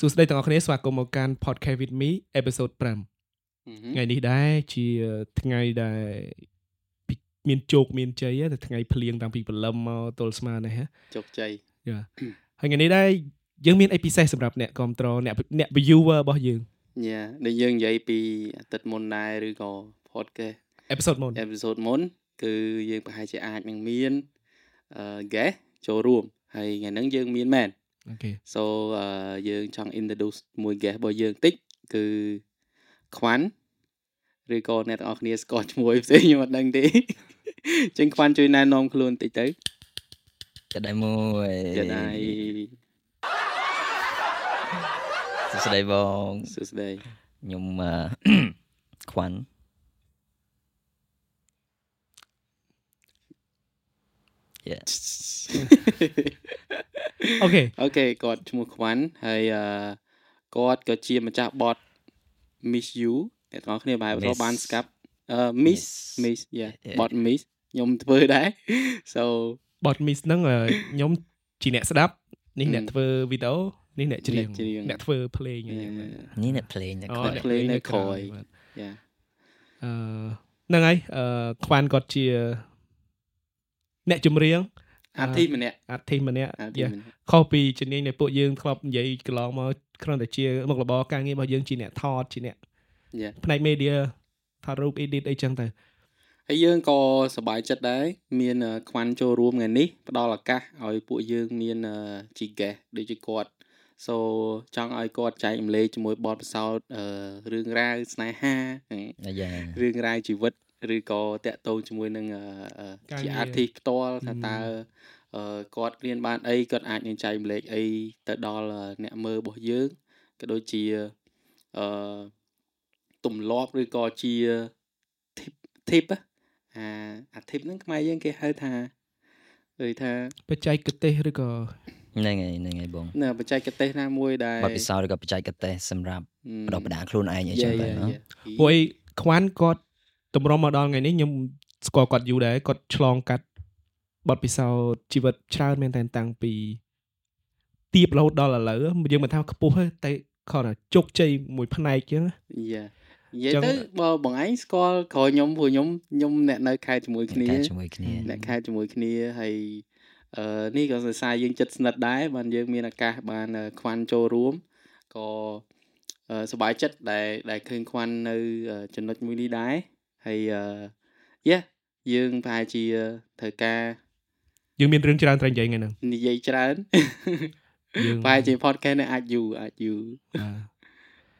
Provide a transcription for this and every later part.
សួស្តីទាំងអស់គ្នាស្វាគមន៍មកកាន់ Podcast with me episode 5ថ្ងៃនេះដែរជាថ្ងៃដែលមានជោគមានជ័យតែថ្ងៃភ្លៀងតាំងពីព្រលឹមមកទល់ស្មើនេះជោគជ័យយ៉ាហើយថ្ងៃនេះដែរយើងមានអីពិសេសសម្រាប់អ្នកគ្រប់ត្រអ្នកអ្នក viewer របស់យើងយ៉ាដែលយើងនិយាយពីអាទិត្យមុនដែរឬក៏ podcast episode មុន episode មុនគឺយើងប្រហែលជាអាចនឹងមានអឺ guest ចូលរួមហើយថ្ងៃហ្នឹងយើងមានមែនអូខេ so យើងចង់ introduce មួយ guest របស់យើងតិចគឺខ្វាន់ឬក៏អ្នកទាំងអស់គ្នាស្គាល់ឈ្មោះផ្សេងខ្ញុំអត់ដឹងទេចឹងខ្វាន់ជួយណែនាំខ្លួនតិចទៅចដៃមួយចដៃសួស្តីបងសួស្តីខ្ញុំខ្វាន់ OK OK គាត់ឈ្មោះខ្វាន់ហើយគាត់ក៏ជាម្ចាស់បទ Miss You អ្នកទាំងអស់គ្នាបែបរកបានស្កាប់អឺ Miss Miss yeah បត Miss ខ្ញុំធ្វើដែរ so បត Miss ហ្នឹងខ្ញុំជាអ្នកស្ដាប់នេះអ្នកធ្វើវីដេអូនេះអ្នកច្រៀងអ្នកធ្វើ play អញ្ចឹងនេះអ្នក play អ្នក play នៅក្រោយ yeahអឺហ្នឹងហើយអឺខ្វាន់គាត់ជាអ្នកចម្រៀង អាធីម្នាក់អាធីម្នាក់ខុសពីជំនាញនៃពួកយើងធ្លាប់និយាយកន្លងមកគ្រាន់តែជាមុខរបរការងាររបស់យើងជាអ្នកថតជាអ្នកផ្នែក media ថតរូប edit អីចឹងទៅហើយយើងក៏សប្បាយចិត្តដែរមានខ្វាន់ចូលរួមថ្ងៃនេះផ្ដល់ឱកាសឲ្យពួកយើងមានជី guest ដូចជាគាត់ so ចង់ឲ្យគាត់ចែកម្លែកជាមួយបទពិសោធន៍រឿងរ៉ាវស្នេហារឿងរ៉ាវជីវិត ឬក៏តាក់ទងជាមួយនឹងជាអាទិផ្ទាល់ថាតើគាត់រៀនបានអីគាត់អាចនឹងចែកម្លែកអីទៅដល់អ្នកមើលរបស់យើងក៏ដូចជាអឺទម្លាប់ឬក៏ជា tip tip អាអា tip ហ្នឹងខ្មែរយើងគេហៅថាដូចថាបច្ចេកទេសឬក៏ហ្នឹងហើយហ្នឹងហើយបងណាបច្ចេកទេសណាមួយដែលបទពិសោធន៍ឬក៏បច្ចេកទេសសម្រាប់បដិបដាខ្លួនឯងអីចឹងទៅណាពួកឯខ្វាន់គាត់ តម្រុំមកដល់ថ្ងៃនេះខ្ញុំស្គាល់គាត់យូរដែរគាត់ឆ្លងកាត់បទពិសោធន៍ជីវិតច្រើនមែនតែតាំងពីទៀបរហូតដល់ឥឡូវយើងមិនថាខ្ពស់ទេតែគាត់ជោគជ័យមួយផ្នែកចឹងយ៉ានិយាយទៅបើបងឯងស្គាល់ក្រោយខ្ញុំព្រោះខ្ញុំខ្ញុំអ្នកនៅខេត្តជាមួយគ្នាជាមួយគ្នាអ្នកខេត្តជាមួយគ្នាហើយអឺនេះក៏សរសើរយើងចិត្តស្និទ្ធដែរបានយើងមានឱកាសបានខ្វាន់ចូលរួមក៏សប្បាយចិត្តដែលដែលឃើញខ្វាន់នៅចំណុចមួយនេះដែរ ហើយយ៉ាយើងប្រហែលជាត្រូវការយើងមានរឿងច្រើនត្រូវនិយាយថ្ងៃហ្នឹងនិយាយច្រើនយើងប្រហែលជា podcast នេះអាចយូរអាចយូរ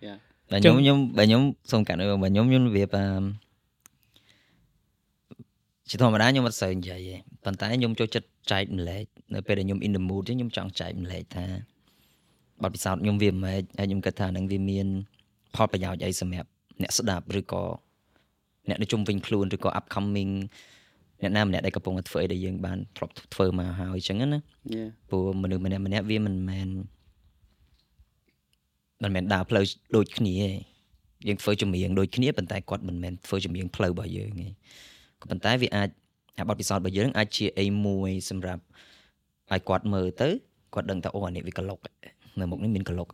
យ៉ាបើខ្ញុំខ្ញុំបើខ្ញុំសូមកាត់បើខ្ញុំខ្ញុំវាបជាធម្មតាខ្ញុំអត់សូវនិយាយទេប៉ុន្តែខ្ញុំចូលចិត្តចែកម្លែកនៅពេលដែលខ្ញុំ in the mood ខ្ញុំចង់ចែកម្លែកថាបទពិសោធន៍ខ្ញុំវាមិនហើយខ្ញុំគិតថានឹងវាមានផលប្រយោជន៍អីសម្រាប់អ្នកស្ដាប់ឬក៏ អ្នកនៅជុំវិញខ្លួនឬក៏ upcoming អ្នកណាម្នាក់ដែលកំពុងតែធ្វើអីដែលយើងបានធ្លាប់ធ្វើមកហើយអញ្ចឹងណាព្រោះមនុស្សម្នាក់ម្នាក់វាមិនមែនមិនមែនដើរផ្លូវដូចគ្នាទេយើងធ្វើចម្រៀងដូចគ្នាប៉ុន្តែគាត់មិនមែនធ្វើចម្រៀងផ្លូវរបស់យើងទេក៏ប៉ុន្តែវាអាចអាបទពិសោធន៍របស់យើងអាចជាអីមួយសម្រាប់ឲ្យគាត់មើលទៅគាត់ដឹងថាអូអានេះវាក្លុកនៅមុខនេះមានក្លុក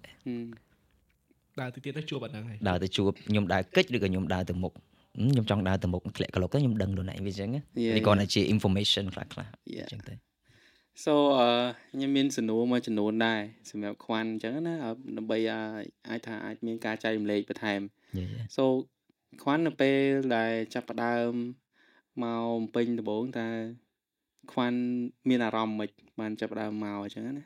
ដើរទៅទៀតទៅជួបអត់ហ្នឹងហើយដើរទៅជួបខ្ញុំដើរកិច្ចឬក៏ខ្ញុំដើរទៅមុខ ខ្ញុំចង់ដើរទៅមុខធ្លាក់ក្លុកទៅខ្ញុំដឹងខ្លួនឯងវាអញ្ចឹងវាគាត់តែជា information ខ្លះខ្លះអញ្ចឹងទៅ so អឺខ្ញុំមានសំណួរមួយចំនួនដែរសម្រាប់ខ្វាន់អញ្ចឹងណាដើម្បីអាចថាអាចមានការចែករំលែកបន្ថែម so ខ្វាន់នៅពេលដែលចាប់ផ្ដើមមកពេញដំបូងតើខ្វាន់មានអារម្មណ៍មិនបានចាប់ផ្ដើមមកអញ្ចឹងណា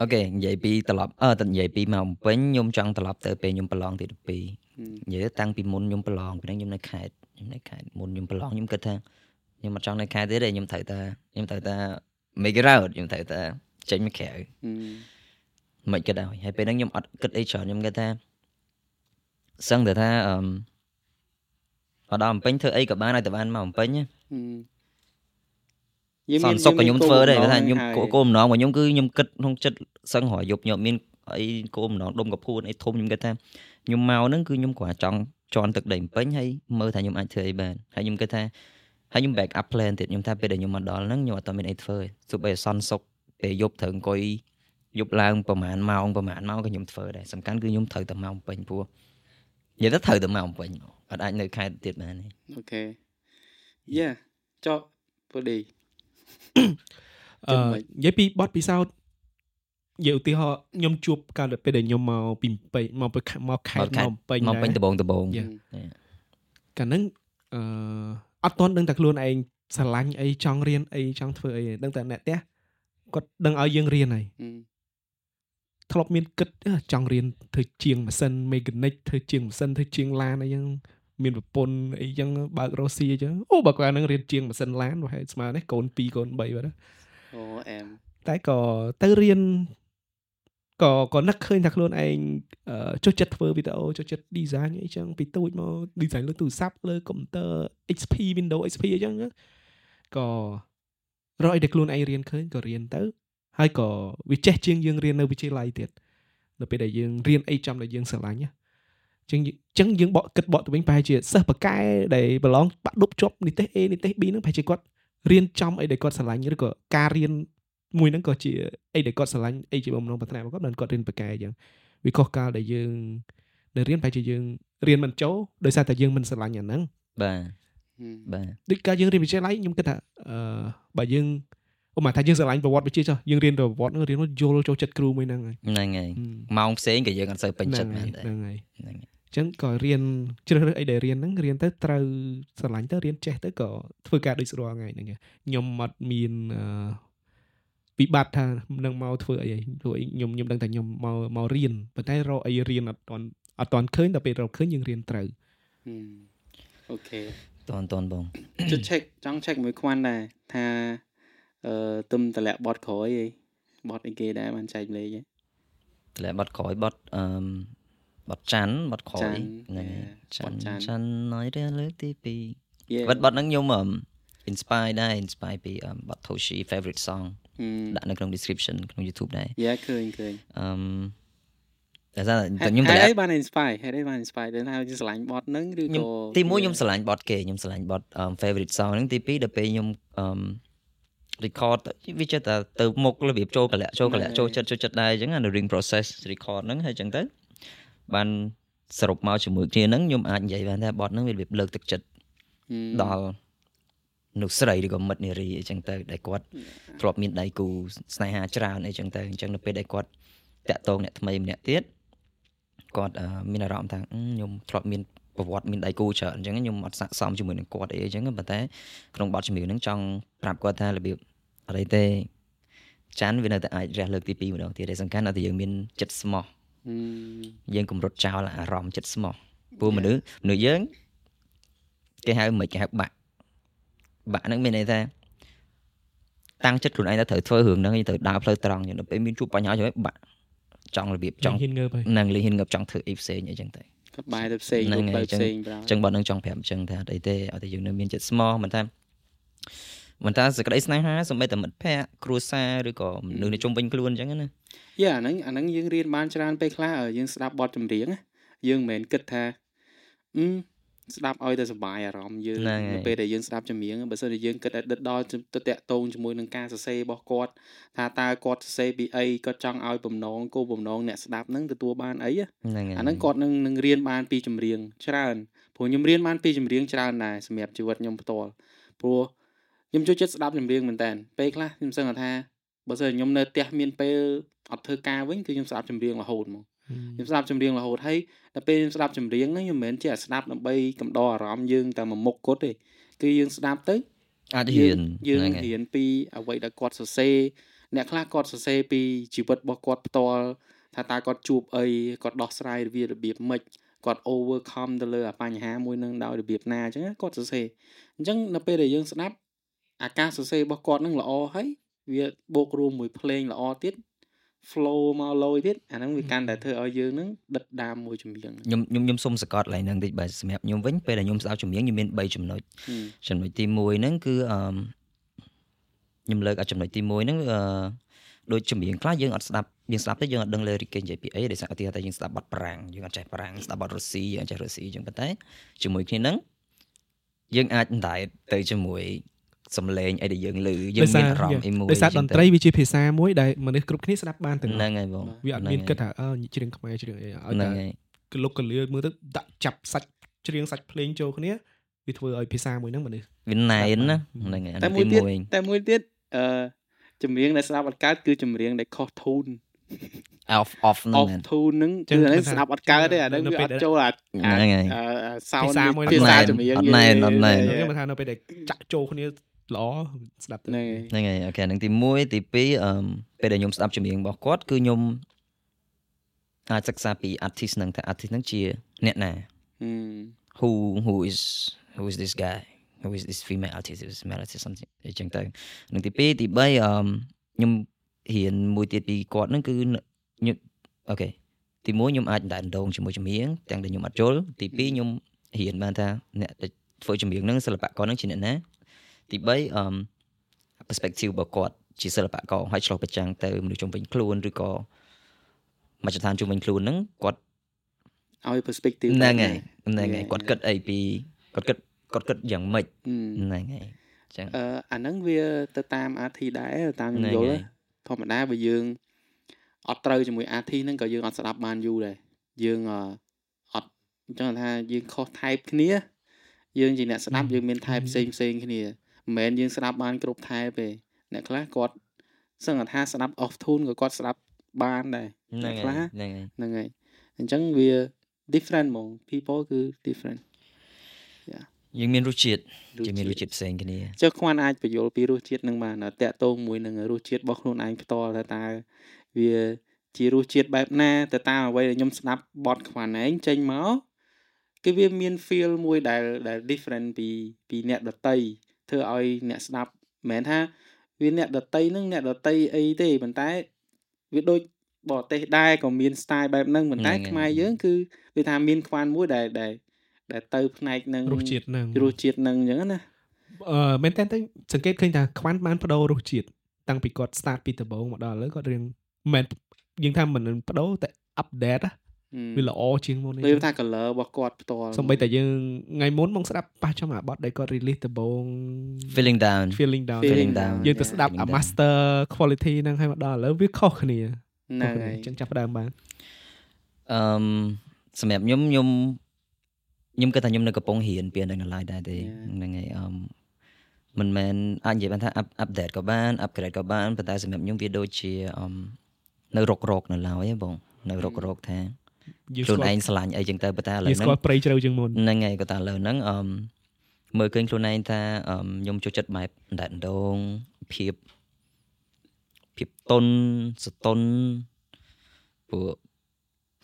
អូខេនិយាយពីត្រឡប់អឺតនិយាយពីមកបំពេញខ្ញុំចង់ត្រឡប់ទៅពេលខ្ញុំប្រឡងទី12 និយាយតាំងពីមុនខ្ញុំប្រឡងពីហ្នឹងខ្ញុំនៅខេត្តខ្ញុំនៅខេត្តមុនខ្ញុំប្រឡងខ្ញុំគិតថាខ្ញុំអត់ចង់នៅខេត្តទេខ្ញុំត្រូវតែខ្ញុំត្រូវតែ make it out ខ្ញុំត្រូវតែចេញមកក្រៅមិនគិតឲ្យហើយពេលហ្នឹងខ្ញុំអត់គិតអីច្រើនខ្ញុំគិតថាសឹងតែថាអឺមកដល់បំពេញធ្វើអីក៏បានឲ្យតែបានមកបំពេញយើងមានសុខក៏ខ្ញុំធ្វើដែរថាខ្ញុំគោលបំណងរបស់ខ្ញុំគឺខ្ញុំគិតក្នុងចិត្តសឹងរយប់ខ្ញុំមានអីគោលបំណងដុំកពួនអីធំខ្ញុំគិតថា ខ្ញុំមកហ្នឹងគឺខ្ញុំគ្រាន់ចង់ជន់ទឹកដីពេញហើយមើលថាខ្ញុំអាចធ្វើអីបានហើយខ្ញុំគិតថាហើយខ្ញុំ back up plan ទៀតខ្ញុំថាពេលដែលខ្ញុំមកដល់ហ្នឹងខ្ញុំអត់តមានអីធ្វើទេទោះបីសន្សុកពេលយប់ត្រូវអង្គុយយប់ឡើងប្រហែលម៉ោងប្រហែលម៉ោងក៏ខ្ញុំធ្វើដែរសំខាន់គឺខ្ញុំត្រូវតែម៉ោងពេញព្រោះនិយាយទៅត្រូវតែម៉ោងពេញអត់អាចនៅខេត្តទៀតបានទេអូខេយេចុះពូឌីអឺនិយាយពីបទពិសោធន៍និ យាយឧទាហរណ៍ខ្ញុំជួបកាលពេលដែលខ្ញុំមកពីពេញមកមកខេត្តមកពេញមកពេញដបងដបង Yeah. កាលហ្នឹងអឺអត់ទាន់ដឹងតែខ្លួនឯងស្រឡាញ់អីចង់រៀនអីចង់ធ្វើអីទេដឹងតែអ្នកផ្ទះគាត់ដឹងឲ្យយើងរៀនហើយធ្លាប់មានគិតអឺចង់រៀនធ្វើជាងម៉ាស៊ីន mechanic ធ្វើជាងម៉ាស៊ីនធ្វើជាងឡានអីចឹងមានប្រពន្ធអីចឹងបើករ៉ូស៊ីអីចឹងអូបើគាត់ហ្នឹងរៀនជាងម៉ាស៊ីនឡានប្រហែលស្មើនេះកូន2កូន3បាត់ហើយអូអែមតែក៏ទៅរៀន ក៏ក៏នឹកឃើញថាខ្លួនឯងអឺចូលចិត្តធ្វើវីដេអូចូលចិត្ត design អីចឹងពីទូចមក design លើទូរស័ព្ទលើកុំព្យូទ័រ XP Windows XP អីចឹងក៏រកអីដែលខ្លួនឯងរៀនឃើញក៏រៀនទៅ ហើយក៏វាចេះជាងយើងរៀននៅវិទ្យាល័យទៀតនៅពេលដែលយើងរៀនអីចំដែលយើងស្រឡាញ់ណាចឹងចឹងយើងបកគិតបកទៅវិញប្រហែលជាសិស្សបកែដែលប្រឡងបាក់ឌុបជាប់និទេស A និទេស B ហ្នឹងប្រហែលជាគាត់រៀនចំអីដែលគាត់ស្រឡាញ់ឬក៏ការរៀន មួយហ្នឹងក៏ជាអីដែលគាត់ស្រឡាញ់អីជាបំណងប្រាថ្នារបស់គាត់ដល់គាត់រៀនបកែអញ្ចឹងវាខុសកាលដែលយើងដែលរៀនប្រហែលជាយើងរៀនមិនចូលដោយសារតែយើងមិនស្រឡាញ់អាហ្នឹងបាទបាទដូចកាលយើងរៀនវិទ្យាល័យខ្ញុំគិតថាអឺបើយើងឧបមាថាយើងស្រឡាញ់ប្រវត្តិវិទ្យាចុះយើងរៀនប្រវត្តិហ្នឹងរៀនមកយល់ចូលចិត្តគ្រូមួយហ្នឹងហើយហ្នឹងហើយម៉ោងផ្សេងក៏យើងអត់សូវពេញចិត្តមែនដែរហ្នឹងហើយហ្នឹងហើយអញ្ចឹងក៏រៀនជ្រើសរើសអីដែលរៀនហ្នឹងរៀនទៅត្រូវស្រឡាញ់ទៅរៀនចេះទៅក៏ធ្វើការដូចស្រួលថ្ងៃហ្នឹងខ្ញុំអត់មាន អឺវិបត្តិថានឹងមកធ្វើអីហីព្រោះអីខ្ញុំខ្ញុំដឹងតែខ្ញុំមកមករៀនប៉ុន្តែរកអីរៀនអត់ទាន់អត់ទាន់ឃើញដល់ពេលរកឃើញយើងរៀនត្រូវអូខេតនតនបងជិត check ចង់ check មួយខ្វាន់ដែរថាអឺទឹមតម្លាក់បតក្រោយអីបតអីគេដែរបានចែកម្លេចហ៎តម្លៃបត់ក្រោយបត់អឺបត់ច័ន្ទបត់ក្រោយច័ន្ទហ្នឹង Yeah បត់ច័ច័ន្ទន្ទច័ន្ទណយរៀលលើកទី2 Yeah បត់បត់ហ្នឹងខ្ញុំអឺ inspire ដែរ inspire ពីអឺបត់ Toshi favorite song ដាក់នៅក្នុង description ក្នុង YouTube ដែរយ៉ាឃើញឃើញអឺតែថាហេតែតុខ្ញុំហេតម្តុលាអីក់បាន inspire ហេតុអីបាន inspire ទៅថាយើងឆ្លាញ់បតហ្នឹងឬខ្ញុំក៏ទីមួយខ្ញុំស្រឡាញ់បត់គេខ្ញុំស្រឡាញ់បត់ favorite song ហ្នឹងទីពីរដល់ពេលខ្ញុំអឺ record ទៅវាចិត្តតែទៅមុខរបៀបចូលកលៈចូលកលៈចូលចិត្តចូលចិត្តដែរអញ្ចឹងអា ring process record ហ្នឹងហើយអញ្ចឹងទៅបានសរុបមកជាមួយគ្នាហ្នឹងខ្ញុំអាចនិយាយបានថាបត់ហ្នឹងវារបៀបលើកទឹកចិត្តដល់ មនុស្សស្រីឬក៏មិត្តនារីអីចឹងទៅដែលគាត់ធ្លាប់មានដៃគូស្នេហាច្រើនអីចឹងទៅអញ្ចឹងនៅពេលដែលគាត់តាក់ទងអ្នកថ្មីម្នាក់ទៀតគាត់អឺមានអារម្មណ៍ថាអឺខ្ញុំធ្លាប់មានប្រវត្តិមានដៃគូច្រើនអញ្ចឹងខ្ញុំអត់ស័ក្តិសមជាមួយនឹងគាត់អីអញ្ចឹងប៉ុន្តែក្នុងបទចម្រៀងហ្នឹងចង់ប្រាប់គាត់ថារបៀបអត់អីទេច័ន្ទវានៅតែអាចរះលើកទី2ម្ដងទៀតឯសំខាន់នៅតែយើងមានចិត្តស្មោះយើងគម្រត់ចោលអារម្មណ៍ចិត្តស្មោះព្រោះមនុស្សមនុស្សយើងគេហៅមិនគេហៅបាក់ បាក់ហ្នឹងមានន័យថាតាំងចិត្តខ្លួនឯងថាត្រូវធ្វើរឿងហ្នឹងឯងត្រូវដើរផ្លូវត្រង់យ៉ាងដល់ពេលមានជួបបញ្ហាយ៉ាងម៉េចបាក់ចង់របៀបចង់ហ៊ានងើបហើយនឹងលីហ៊ានងើបចង់ធ្វើអីផ្សេងអីចឹងទៅគាត់បាយទៅផ្សេងហ្នឹងទៅហើយផ្សេងប្រោអញ្ចឹងបើនឹងចង់ប្រាប់អញ្ចឹងថាអត់អីទេអត់តែយើងនៅមានចិត្តស្មោះមិនថាមិនថាសេចក្តីស្នេហាសូម្បីតែមិត្តភក្តិគ្រួសារឬក៏មនុស្សនៅជុំវិញខ្លួនអញ្ចឹងណាយ៉ាអាហ្នឹងអាហ្នឹងយើងរៀនបានច្រើនពេលខ្លះឲ្យយើងស្ដាប់បទចម្រៀងណាយើងមិនមែនគិតថាអឺ ស្ដាប់ឲ្យតែសុបាយអារម្មណ៍យើងហ្នឹងហើយនៅពេលដែលយើងស្ដាប់ចម្រៀងបើសិនជាយើងគិតឲ្យដិតដល់ទៅតាក់ទងជាមួយនឹងការសរសេររបស់គាត់ថាតើគាត់សរសេរពីអីគាត់ចង់ឲ្យបំណងគោលបំណងអ្នកស្ដាប់ហ្នឹងទទួលបានអីណាហ្នឹងហើយអាហ្នឹងគាត់នឹងនឹងរៀនបានពីចម្រៀងច្រើនព្រោះខ្ញុំរៀនបានពីចម្រៀងច្រើនដែរសម្រាប់ជីវិតខ្ញុំផ្ទាល់ព្រោះខ្ញុំចូលចិត្តស្ដាប់ចម្រៀងមែនតើពេលខ្លះខ្ញុំសឹងថាបើសិនជាខ្ញុំនៅផ្ទះមានពេលអត់ធ្វើការវិញគឺខ្ញុំស្ដាប់ចម្រៀងរហូតហ្មង ខ្ញុំស្ដាប់ចម្រៀងរហូតហើយដល់ពេលខ្ញុំស្ដាប់ចម្រៀងហ្នឹងខ្ញុំមិនមែនជាស្ដាប់ដើម្បីកំដរអារម្មណ៍យើងតែមួយមុខគត់ទេគឺយើងស្ដាប់ទៅអាចហ៊ានយើងហ្នឹងហើយរៀនពីអ្វីដែលគាត់សរសេរអ្នកខ្លះគាត់សរសេរពីជីវិតរបស់គាត់ផ្ទាល់ថាតើគាត់ជួបអីគាត់ដោះស្រាយវារបៀបម៉េចគាត់ overcome ទៅលើអាបញ្ហាមួយនឹងដោយរបៀបណាអញ្ចឹងណាគាត់សរសេរអញ្ចឹងនៅពេលដែលយើងស្ដាប់អាការសរសេររបស់គាត់នឹងល្អហើយវាបូករួមមួយភ្លេងល្អទៀត flow មកលយទៀតអាហ្នឹងវាកាន់តែធ្វើឲ្យយើងនឹងដិតដាមមួយចម្រៀងហ្នឹងខ្ញុំខ្ញុំខ្ញុំសុំសង្កត់កន្លែងហ្នឹងតិចបាទសម្រាប់ខ្ញុំវិញពេលដែលខ្ញុំស្ដាប់ចម្រៀងខ្ញុំមាន3ចំណុចហឹមចំណុចទី1ហ្នឹងគឺអឺខ្ញុំលើកឲ្យចំណុចទី1ហ្នឹងអឺដូចចម្រៀងខ្លះយើងអត់ស្ដាប់យើងស្ដាប់ទៅយើងអត់ដឹងលើរីកេនិយាយពីអីដោយសារឧទាហរណ៍ថាយើងស្ដាប់បទប្រាំងយើងអត់ចេះប្រាំងស្ដាប់បទរុស្ស៊ីយើងអត់ចេះរុស្ស៊ីអញ្ចឹងប៉ុន្តែជាមួយគ្នាហ្នឹងយើងអាចដែរទៅជាមួយ សំឡេងអីដែលយើងឮយើងមានអារម្មណ៍អីមួយដោយសារតន្ត្រីវាជាភាសាមួយដែលមនុស្សគ្រប់គ្នាស្ដាប់បានទាំងហ្នឹងហើយបងវាអត់មានគិតថាអើច្រៀងខ្មែរច្រៀងអីឲ្យហ្នឹងតែហើយក្លុកកលឿមើលទៅដាក់ចាប់សាច់ច្រៀងសាច់ភ្លេងចូលគ្នាវាធ្វើឲ្យភាសាមួយហ្នឹងមនុស្សវាណែនណាហ្នឹងហើយអាតែនេះមួយទីទៀតមួយតែមួយទៀតអឺចម្រៀងដែលស្ដាប់អត់កើតគឺចម្រៀងដែលខុស tune off off ហ្នឹង off មែន tune ហ្នឹងគឺអានេះស្ដាប់អត់កើតទេអាហ្នឹងវាអត់ចូលអាហ្នឹងហើយអឺ sound ភាសាមួយភាសាអត់ណែនចម្រៀងអត់ណែនអត់ណែនខ្ញុំថានៅពេលដែលចាក់ចូលគ្នា ល្អស្ដាប់ទៅហ្នឹងហើយហ្នឹងហើយអូខេហ្នឹងទី1ទី2អឺពេលដែលខ្ញុំស្ដាប់ចម្រៀងរបស់គាត់គឺខ្ញុំអាចសិក្សាពី artist ហ្នឹងថា artist ហ្នឹងជាអ្នកណាហឹម who who is who is this guy who is this female artist who is male artist something អញ្ចឹងទៅនឹងទី2ទី3អឺខ្ញុំរៀនមួយទៀតពីគាត់ហ្នឹងគឺខ្ញុំអូខេទី1ខ្ញុំអាចដែរដងជាមួយចម្រៀងទាំងដែលខ្ញុំអត់យល់ទី2ខ្ញុំរៀនបានថាអ្នកដែលធ្វើចម្រៀងហ្នឹងសិល្បករហ្នឹងជាអ្នកណា ទី3អឺ perspective របស់គាត់ជាសិល្បករហើយឆ្លោះប្រចាំងទៅមនុស្សជុំវិញខ្លួនឬក៏មជ្ឈដ្ឋានជុំវិញខ្លួនហ្នឹងគាត់ឲ្យ perspective ហ្នឹងហើយហ្នឹងហើយ Yeah. គាត់គិតអីពីគាត់គិតគាត់គិតយ៉ាងម៉េចហឹមហ្នឹងហើយអញ្ចឹងអឺអាហ្នឹងវាទៅតាម RT ដែរទៅតាមខ្ញុំហ្នឹងយល់ហើយធម្មតាបើយើងអត់ត្រូវជាមួយ RT ហ្នឹងក៏យើងអត់ស្ដាប់បានយូរដែរយើងអឺអត់អញ្ចឹងថាយើងខុស type គ្នា យើងជាអ្នកស្ដាប់យើងមាន type ផ្សេងផ្សេងគ្នា មិនមែនយើងស្ដាប់បានគ្រប់ type ទេអ្នកខ្លះគាត់សឹងថាស្ដាប់ off tune ក៏គាត់ស្ដាប់បានដែរហ្នឹងខ្លះហើយហ្នឹងហើយហ្នឹងហើយអញ្ចឹងវា different ហ្មង people គឺ different យើងមានរសជាតិជាមានរសជាតិផ្សេងគ្នាចុះខ្វាន់អាចបញ្យល់ពីរសជាតិនឹងបានតកតងមួយនឹងរសជាតិរបស់ខ្លួនឯងផ្ទាល់ថាតើវាជារសជាតិបែបណាទៅតាមអ្វីដែលខ្ញុំស្ដាប់បទខ្វាន់ឯងចេញមកគឺវាមាន feel មួយដែលដែល different ពីពីអ្នកដតី ធ្វើឲ្យអ្នកស្ដាប់មិនមែនថាវាអ្នកដតីនឹងអ្នកដតីអីទេប៉ុន្តែវាដូចបរទេសដែរក៏មាន style បែបហ្នឹងប៉ុន្តែខ្មែរយើងគឺវាថាមានខ្វាន់មួយដែលដែលដែលទៅផ្នែកនឹងរសជាតិហ្នឹងរសជាតិហ្នឹងអញ្ចឹងណាអឺមែនតើតែសង្កេតឃើញថាខ្វាន់បានបដូររសជាតិតាំងពីគាត់ start ពីដំបូងមកដល់ឥឡូវគាត់រៀងមិនមែនយើងថាមិនបដូរតែ update ណា វាល្អជាងមុននេះដូចថា color របស់គាត់ផ្ទាល់សំបីតែយើងថ្ងៃមុនមកស្ដាប់ប៉ះចំអាបត់ដែលគាត់ release ដំបូង feeling down feeling down feeling down យើងទៅស្ដាប់ feeling អា down master quality ហ្នឹងហើយមកដល់ឥឡូវវាខុសគ្នាហ្នឹងហើយអញ្ចឹងចាប់ផ្ដើមបានអឺមសម្រាប់ខ្ញុំខ្ញុំខ្ញុំគិតថាខ្ញុំនៅកំពុងរៀនពីហ្នឹងឡើយដែរទេ Yeah. ហ្នឹងហើយអឺមមិនមែនអាចនិយាយបានថា up update ក៏បាន upgrade ក៏បានប៉ុន្តែសម្រាប់ខ្ញុំវាដូចជាអឺមនៅរករកនៅឡើយហ៎បងនៅរករកថាយើង ខ្លួនស្គាល់ឯងស្រឡាញ់អីចឹងទៅប៉ុន្តែឥឡូវយើងហ្នឹស្គាងល់ព្រៃជ្រៅជាងមុនហ្នឹងហើយក៏តែឥឡូវហ្នឹងអឺមមើលឃើញខ្លួនឯងថាអឺមខ្ញុំចូលចិត្តបែបដែតដងភាពភាពតុនសតុនព្រោះ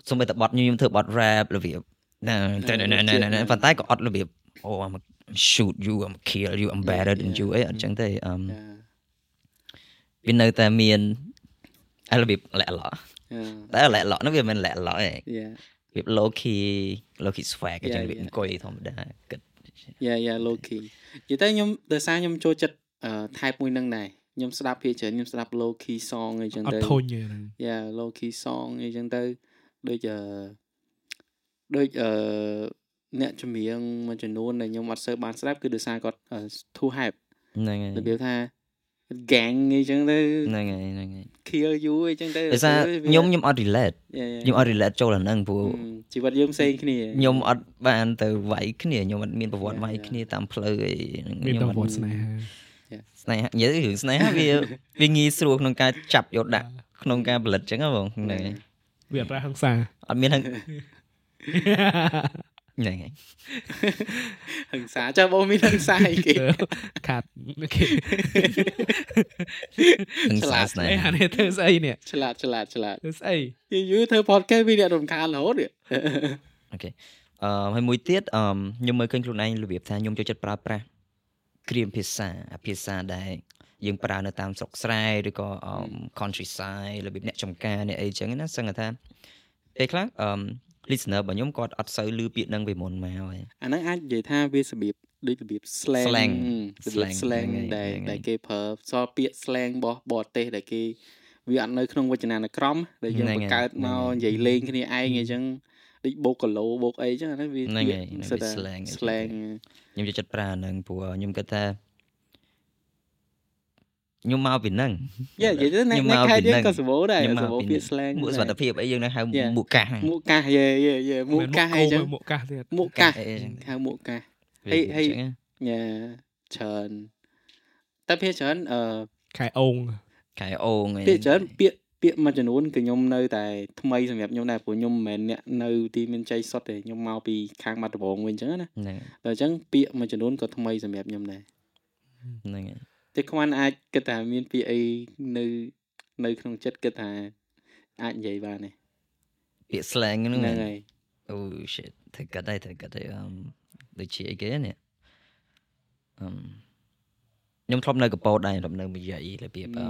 សូម្បីតែបត់ខ្ញុំធ្វើបត់ rap របៀបណាតែណែណែណែប៉ុន្តែក៏អត់របៀបអូ I'm shoot you I'm kill you I'm better than you អីអត់ចឹងទេអឺមវានៅតែមានអារបៀបលាក់ឡក់ តែលាក់ឡក់ហ្នឹងវាមិនមែនលាក់ឡក់ទេយ៉ារបៀប low key low key swag អញ្ចឹង Yeah, វា yeah. អង្គុយធម្មតាគិតយ៉ាយ៉ា low key និយាយទៅខ្ញុំដោយសារខ្ញុំចូលចិត្តអឺ type មួយហ្នឹងដែរខ្ញុំស្ដាប់ភាគច្រើនខ្ញុំស្ដាប់ low key song អីចឹងអទៅត់ធុញទេហ្នឹងយ៉ា low key song អីចឹងទៅដូចអឺដូចអឺអ្នកចម្រៀងមួយចំនួនដែលខ្ញុំអត់សូវបានស្ដាប់គឺដោយសារគាត់អឺ too hype ហ្នឹងហើយរបៀបថា gang អីចឹងទៅហ្នឹងហើយហ្នឹងហើយ kill you អីចឹងទៅដោយសារវាខ្ញុំខ្ញុំអត់ relate យ៉ាយ៉ាខ្ញុំអត់ relate ចូលអាហ្នឹងព្រោះហឹមជីវិតយើងផ្សេងគ្នាខ្ញុំអត់បានទៅវាយគ្នាខ្ញុំអត់មានប្រវត្តិ Yeah, វាយ yeah. គ្នាតាមផ្លូវអីហ្នឹងមានខ្ញុំតែអវត់ត្តស្នេហាស្នេហានិយាយរឿងស្នេហាវាវាងាយស្រួលក្នុងការចាប់យកដាក់ក្នុងការផលិតអញ្ចឹងហ៎បងហ្នឹងហើយវាអត់រ៉ាហឹង្សាអត់មានហ្នឹង ហ្នឹងហើយហឹង្សាចាំបងមានហឹង្សាអីគេខាត់គេហ្នឹងឆ្លាសាតស្នេអេហាអានេះធ្វើស្អីនេះឆ្លាតឆ្លាតឆ្លាតធ្វើស្អីយូរយូរធ្វើ podcast វាអ្នករំខានរហូតនេះអូខេអឺហើយមួយទៀតអឺខ្ញុំមើលឃើញខ្លួនឯងរបៀបថាខ្ញុំចូលចិត្តប្រើប្រាស់គ្រាមភាសាអាភាសាដែលយើងប្រើនៅតាមស្រុកស្រែឬក៏អឺ countryside របៀបអ្នកចំការអ្នកអីចឹងណាសឹងថាពេលខ្លះអឺ listener របស់ខ្ញុំគាត់អត់សូវឮពាក្យហ្នឹងពីមុនមកហើយអាហ្នឹងអាចនិយាយថាវារបៀបដូចរបៀប slang Slang ហឹមរបៀប Slang slang ហ្នឹងហើយដែលហ្នឹងហើយដែលគេប្រើសល់ពាក្យ slang របស់បរទេសដែលគេវាអត់នៅក្នុងវចនានុក្រមដែលយើងហ្នឹងបង្ហើយកើតហ្នឹងមកហើយនិយាយលេងគ្នាឯងអញ្ចឹងដូចបូកគីឡូបូកអីអញ្ចឹងអាហ្នឹងវាហ្នឹងហើយពាក្យហ្នឹងសិតវាតែ slang អញ្ចឹង slang ខ្ញុំចូលចិត្តប្រើអាហ្នឹងព្រោះខ្ញុំគិតថា ខ្ញុំមកពីហ្នឹងយេនិយាយទៅនៅខ្ញុំនៅមកខេពីត្តយើងហ្នឹងក៏សម្បូរដែរខ្ញុំមកសម្បូរពីពាក្យ slang មួកសុវត្ថិភាពអីយើងនៅហៅ Yeah. មួកកាសហ្នឹងមួកកាសយេយេយេមួកកាសអីចឹងមួកកាសទៀតមួកកាសអីចឹងហៅមួកកាសវាហេហេចឹងណាយ៉ាច្រើនតែភាគច្រើនអឺខែអូងខែអូងអីពាក្យច្រើនពាក្យពាក្យមួយចំនួនគឺខ្ញុំនៅតែថ្មីសម្រាប់ខ្ញុំដែរព្រោះខ្ញុំមិនមែនអ្នកនៅទីមានជ័យសុតទេខ្ញុំមកពីខាងបាត់ដំបងវិញអញ្ចឹងណាហ្នឹងដល់អញ្ចឹងពាក្យមួយចំនួនក៏ថ្មីសម្រាប់ខ្ញុំដែរហ្នឹងហើយ តែខ្វាន់អាចគិតថាមានពាក្យអីនៅនៅក្នុងចិត្តគិតថាអាចនិយាយបានទេពាក្យ slang ហ្នឹងហ្នឹងមែនហើយអូ shit ធ្វើកាត់ដែរធ្វើកាត់ដែរអឺដូចជាអីគេនេះអឺខ្ញុំធ្លាប់នៅកប៉ោតដែរធ្លាប់នៅមួយយាយរបៀបអឺ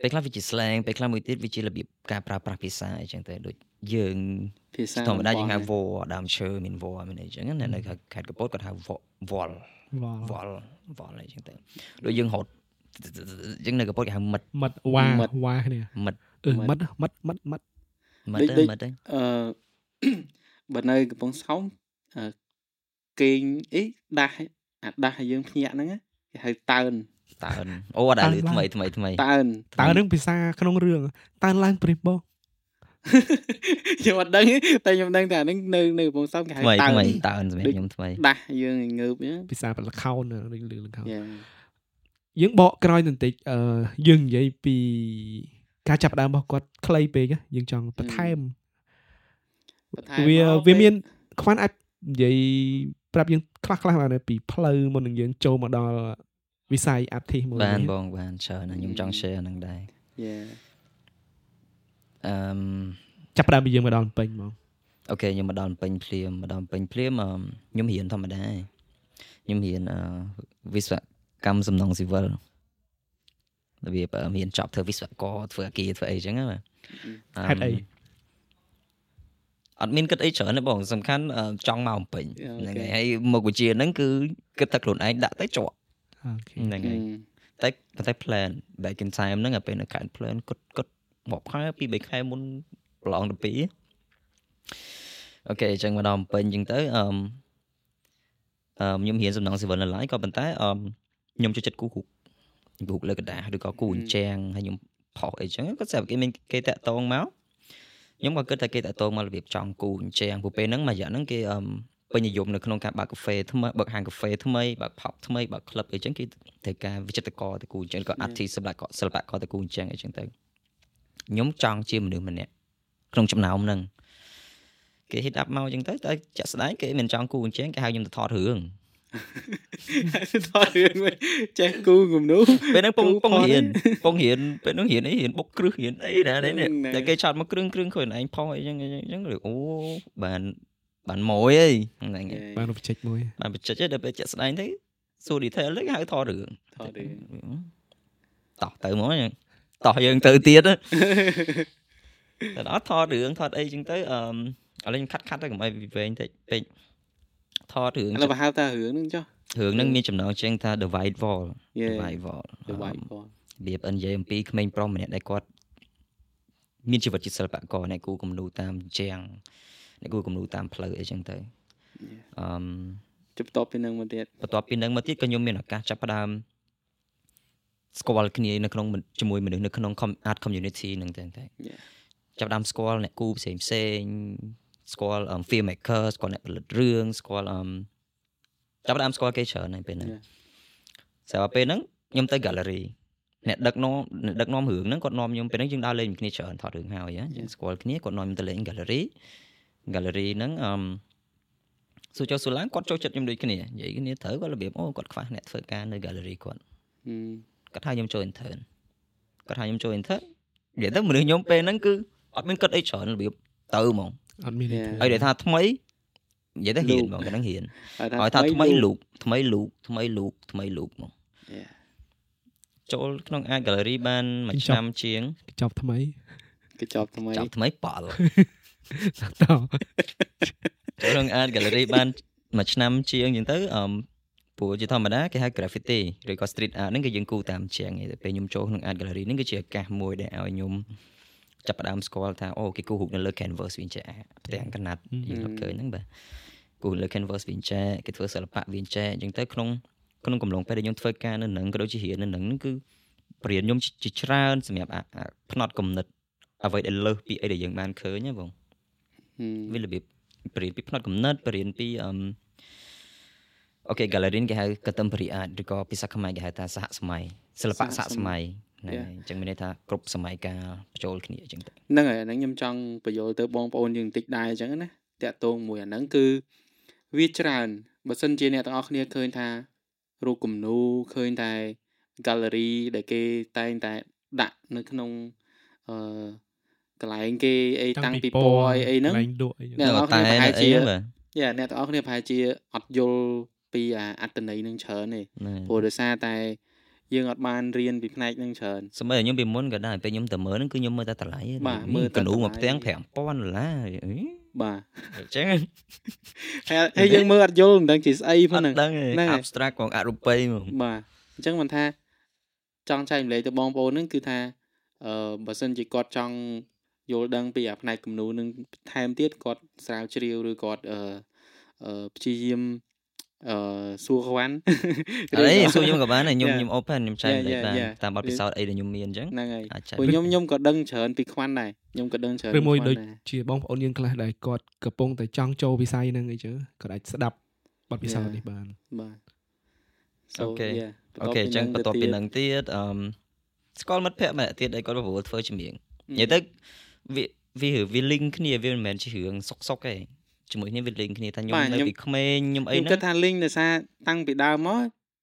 ពេលខ្លះវាជា slang ពេលខ្លះមួយទៀតវាជារបៀបការប្រើប្រាស់ភាសាអីចឹងទៅដូចយើងភាសាធម្មតាយើងហៅវវដើមឈើមានវមានអីចឹងណានៅខេត្តកប៉ោតគាត់ហៅវវល់ វល់វល់វល់អីចឹងទៅដូចយើងរត់យើងនៅកប៉ោតគេហៅមិត្តមិត្តវ៉ាវ៉ាគ្នាមិត្តអឺមិត្តមិត្តមិត្តមិត្តមិត្តទៅមិត្តទៅអឺបើនៅកំពង់សោមអឺគេងអីដាស់អាដាស់ឲ្យយើងភ្ញាក់ហ្នឹងណាគេហៅតើនតើនអូអត់ដែរថ្មីថ្មីថ្មីតើនតើនឹងភាសាក្នុងរឿងតើឡើងព្រិះបង ខ្ញុំអត់ដឹងទេតែខ្ញុំដឹងតែអាហ្នឹងនៅនៅកំពង់សោមគេហៅថ្មីតើនថ្មីតើនសម្រាប់ខ្ញុំថ្មីដាស់យើងឲ្យងើបហ្នឹងភាសាប្រលខោនរឿងលឺលខោនយ៉ាយើងបកក្រោយបន្តិចអឺយើងនិយាយពីការចាប់ផ្ដើមរបស់គាត់ខ្លីពេកណាយើងចង់បន្ថែមបន្ថែមវាមកវាមានពេលខ្វាន់អាចនិយាយប្រាប់យើងខ្លះខ្លះបានទេពីផ្លូវមុននឹងយើងចូលមកដល់វិស័យ artist មួយបាននេះបងបានច្រើនណាស់ខ្ញុំចង់ share ហ្នឹងដែរយ៉ា អឺមចាប់ផ្ដើមពីយើងមកដល់ពេញហ្មងOK ខ្ញុំមកដល់ពេញភ្លាមមកដល់ពេញភ្លាមអឺខ្ញុំរៀនធម្មតាឯងខ្ញុំរៀនអឺវិស្វកម្មសំណង់ស៊ីវិលរបៀបអឺរៀនចប់ធ្វើវិស្វករធ្វើអគារធ្វើអីចឹងណាបាទហេតុអីអត់មានគិតអីច្រើនទេបងសំខាន់អឺចង់មកអំពេញអូហ្នឹងខេហើយហើយមកវិជាហ្នឹងគឺគិតតែខ្លួនឯងដាក់ទៅជាប់អូខេហ្នឹងហើយតែប៉ុន្តែ plan back in time ហ្នឹងអាពេលនៅខេត្ត plan គិតគិត មកខែពី3ខែមុនប្រឡងទៅ2អូខេអញ្ចឹងមកដល់ពេញអញ្ចឹងទៅអឺខ្ញុំរៀនសំណង civil នៅឡាយក៏ប៉ុន្តែអឺខ្ញុំចូលចិត្តគូគូគូលើកដាសឬក៏គូអញ្ចាំងហើយខ្ញុំផុសអីចឹងក៏ស្រាប់គេមានគេតាក់តងមកខ្ញុំក៏គិតថាគេតាក់តងមករបៀបចង់គូអញ្ចាំងពួកពេលហ្នឹងមួយរយៈហ្នឹងគេអឺពេញនិយមនៅក្នុងការបើកកាហ្វេថ្មីបើកហាងកាហ្វេថ្មីបើកផប់ថ្មីបើកក្លឹបអីចឹងគេត្រូវការវិចិត្រករតកូលអញ្ចឹងក៏ artist សម្រាប់សិល្បករតកូលអញ្ចឹងអីចឹងទៅ ខ្ញុំចង់ជាមនុស្សម្នាក់ក្នុងចំណោមហ្នឹងគេ hit up មកអញ្ចឹងទៅតែចាក់ស្ដែងគេមិនចង់គូអញ្ចឹងគេហៅខ្ញុំទៅថតរឿងថតរឿងវិញចេះគូគំនូពេលហ្នឹងពងគ្រូពងផុសរៀនទេពងរៀនពេលហ្នឹងរៀនអីរៀនបុកគ្រឹះរៀនអីណានេះហ្នឹងណាតែគេឆាត់មកគ្រឿងគ្រឿងខ្លួនឯងផុសអីចឹងអីចឹងអូបានបានមួយអីហ្នឹងហើយបានបច្ចេកមួយបានបញ្ចិចទេដល់ពេលចាក់ស្ដែងទៅសួរ detail ទៅគេហៅថតរឿងថតរឿងតោះទៅមកហ្នឹង តោះយើងទៅទៀតទៅដល់ថតរឿងថតអីចឹងទៅអឺឥឡូវខ្ញុំខាត់ខាត់ទៅកុំឲ្យវាវែងតិចពេកថតរឿងឥឡូវបើហៅតារឿងហ្នឹងចុះរឿងហ្នឹងមានចំណងជើងថា the white wall Yeah. the white wall ទៅវាយបងរបៀបនិយាយអំពីក្មេងប្រុសម្នាក់ដែលគាត់មានជីវិតជាសិល្បករអ្នកគូគំនូតាមជាងអ្នកគូគំនូតាមផ្លូវអីចឹងទៅអឺមជិបតបពីហ្នឹងមកទៀតបន្ទាប់ពីនឹងមកទៀតក៏ខ្ញុំមានឱកាសចាប់ផ្ដើម ស្គាល់គ្នានៅក្នុងមជាមួយមនុស្សនៅក្នុង com- art community ហ្នឹងទៅតែ Yeah. ចាប់ផ្ដើមស្គាល់អ្នកគូផ្សេងផ្សេងស្គាល់ um, film maker ស្គាល់អ្នកផលិតរឿងស្គាល់ um ចាប់ផ្ដើមស្គាល់គេច្រើនហើយពេលហ្នឹង Yeah. ស្រាប់តែពេលហ្នឹងខ្ញុំទៅ gallery អ្នកដឹកនាំអ្នកដឹកនាំរឿងហ្នឹងគាត់នាំខ្ញុំពេលហ្នឹងយើងដើរលេងគ្នាច្រើនថតរឿងហើយហ៎យើងស្គាល់គ្នាគាត់នាំខ្ញុំទៅលេង gallery gallery ហ្នឹងអឺមសួរចុះសួរឡើងគាត់ចូលចិត្តខ្ញុំដូចគ្នានិយាយគ្នាត្រូវគាត់របៀបអូគាត់ខ្វះអ្នកធ្វើការនៅ gallery គាត់ហឹម គាត់ថាខ្ញុំចូល intern គាត់ថាខ្ញុំចូល intern និយាយទៅមនុស្សខ្ញុំពេលហ្នឹងគឺអត់មានគិតអីច្រើនរបៀបទៅហ្មងអត់មានអីធ្វើហើយដែលថាថ្មីនិយាយទៅហ៊ានហ្មងគាត់ហ្នឹងហ៊ានហើយថាថ្មីលូកថ្មីលូកថ្មីលូកថ្មីលូកហ្មង Yeah. ចូលក្នុង art gallery បានមួយឆ្នាំជាងចប់ថ្មីគេចប់ថ្មីចាប់ថ្មីប៉ល់តចូលក្នុង art gallery បានមួយឆ្នាំជាងអញ្ចឹងទៅអម ព្រោះជាធម្មតាគេហៅ graffiti ឬក៏ street art ហ្នឹងគឺយើងគូតាមជាងឯងតែពេលខ្ញុំចូលក្នុង art gallery ហ្នឹងគឺជាឱកាសមួយដែលឲ្យខ្ញុំចាប់ផ្ដើមស្គាល់ថាអូគេគូរូបនៅលើ canvas វាអញ្ចឹងផ្ទាំងកណាត់យើងរកឃើញហ្នឹងបាទគូលើ canvas វាអញ្ចឹងគេធ្វើសិល្បៈវាអញ្ចឹងអញ្ចឹងទៅក្នុងក្នុងកំឡុងពេលដែលខ្ញុំធ្វើការនៅនឹងក៏ដូចជារៀននៅនឹងគឺបរៀនខ្ញុំជាច្រើនសម្រាប់ផ្នត់គំនិតអ្វីដែលលើសពីអីដែលយើងបានឃើញណាបងវារបៀបបរៀនពីផ្នត់គំនិតបរៀនពីអឺ អូខេ gallery គេហៅ contemporary art ឬក៏ភាសាខ្មែរគេហៅថាសហសម័យសិល្បៈសហសម័យហ្នឹងហើយអញ្ចឹងមានន័យថាគ្រប់សម័យកាលបញ្ចូលគ្នាអញ្ចឹងទៅហ្នឹងហើយហ្នឹងខ្ញុំចង់បញ្យល់ទៅបងប្អូនយើងបន្តិចដែរអញ្ចឹងណាតាក់ទងមួយអាហ្នឹងគឺវាច្រើនបើសិនជាអ្នកទាំងអស់គ្នាឃើញថារូបគំនូឃើញតែ gallery ដែលគេតែងតែដាក់នៅក្នុងអឺកន្លែងគេអីតាំងពីពណ៌អីអីហ្នឹងអ្នកទាំងអស់គ្នាប្រហែលជាយ៉ាអ្នកទាំងអស់គ្នាប្រហែលជាអត់យល់ ពីអត្តន័យនឹងច្រើនទេព្រោះដោយសារតែយើងអត់បានរៀនពីផ្នែកនឹងច្រើនសម្រាប់ខ្ញុំពីមុនក៏ដែរពេលខ្ញុំទៅមើលហ្នឹងគឺខ្ញុំមើលតែតម្លៃបាទមើលកណ្ដូមួយផ្ទាំង5000ដុល្លារបាទអញ្ចឹងហើយយើងមើលអត់យល់មិនដឹងជាស្អីផងហ្នឹងហ្នឹង abstract ផងអរូបីហ្មងបាទអញ្ចឹងមិនថាចង់ចែករំលែកទៅបងប្អូនហ្នឹងគឺថាអឺបើសិនជាគាត់ចង់យល់ដឹងពីអាផ្នែកគំនូរនឹងថែមទៀតគាត់ស្រាវជ្រាវឬគាត់អឺព្យាយាម អឺសួរខ្វាន់អីសួរខ្ញុំក៏បានដែរខ្ញុំខ្ញុំ open ខ្ញុំចែកលេខបានតាមបទពិសោធន៍អីដែលខ្ញុំមានអញ្ចឹងហ្នឹងហើយព្រោះខ្ញុំខ្ញុំក៏ដឹងច្រើនពីខ្វាន់ដែរខ្ញុំក៏ដឹងច្រើនឬមួយដូចជាបងប្អូនយើងខ្លះដែលគាត់កំពុងតែចង់ចូលវិស័យហ្នឹងអីចឹងគាត់អាចស្ដាប់បទពិសោធន៍នេះបានបាទអូខេអូខេអញ្ចឹងបន្ទាប់ពីនឹងទៀតអឺស្គាល់មិត្តភ័ក្តិម្នាក់ទៀតដែលគាត់ប្រមូលធ្វើចម្រៀងនិយាយទៅវាវាវា link គ្នាវាមិនមែនជារឿងសុកសុកទេ ជាមួយគ្នាវា link គ្នាថាខ្ញុំនៅពីក្មេងខ្ញុំអីហ្នឹងខ្ញុំគិតថា link ដោយសារតាំងពីដើមមក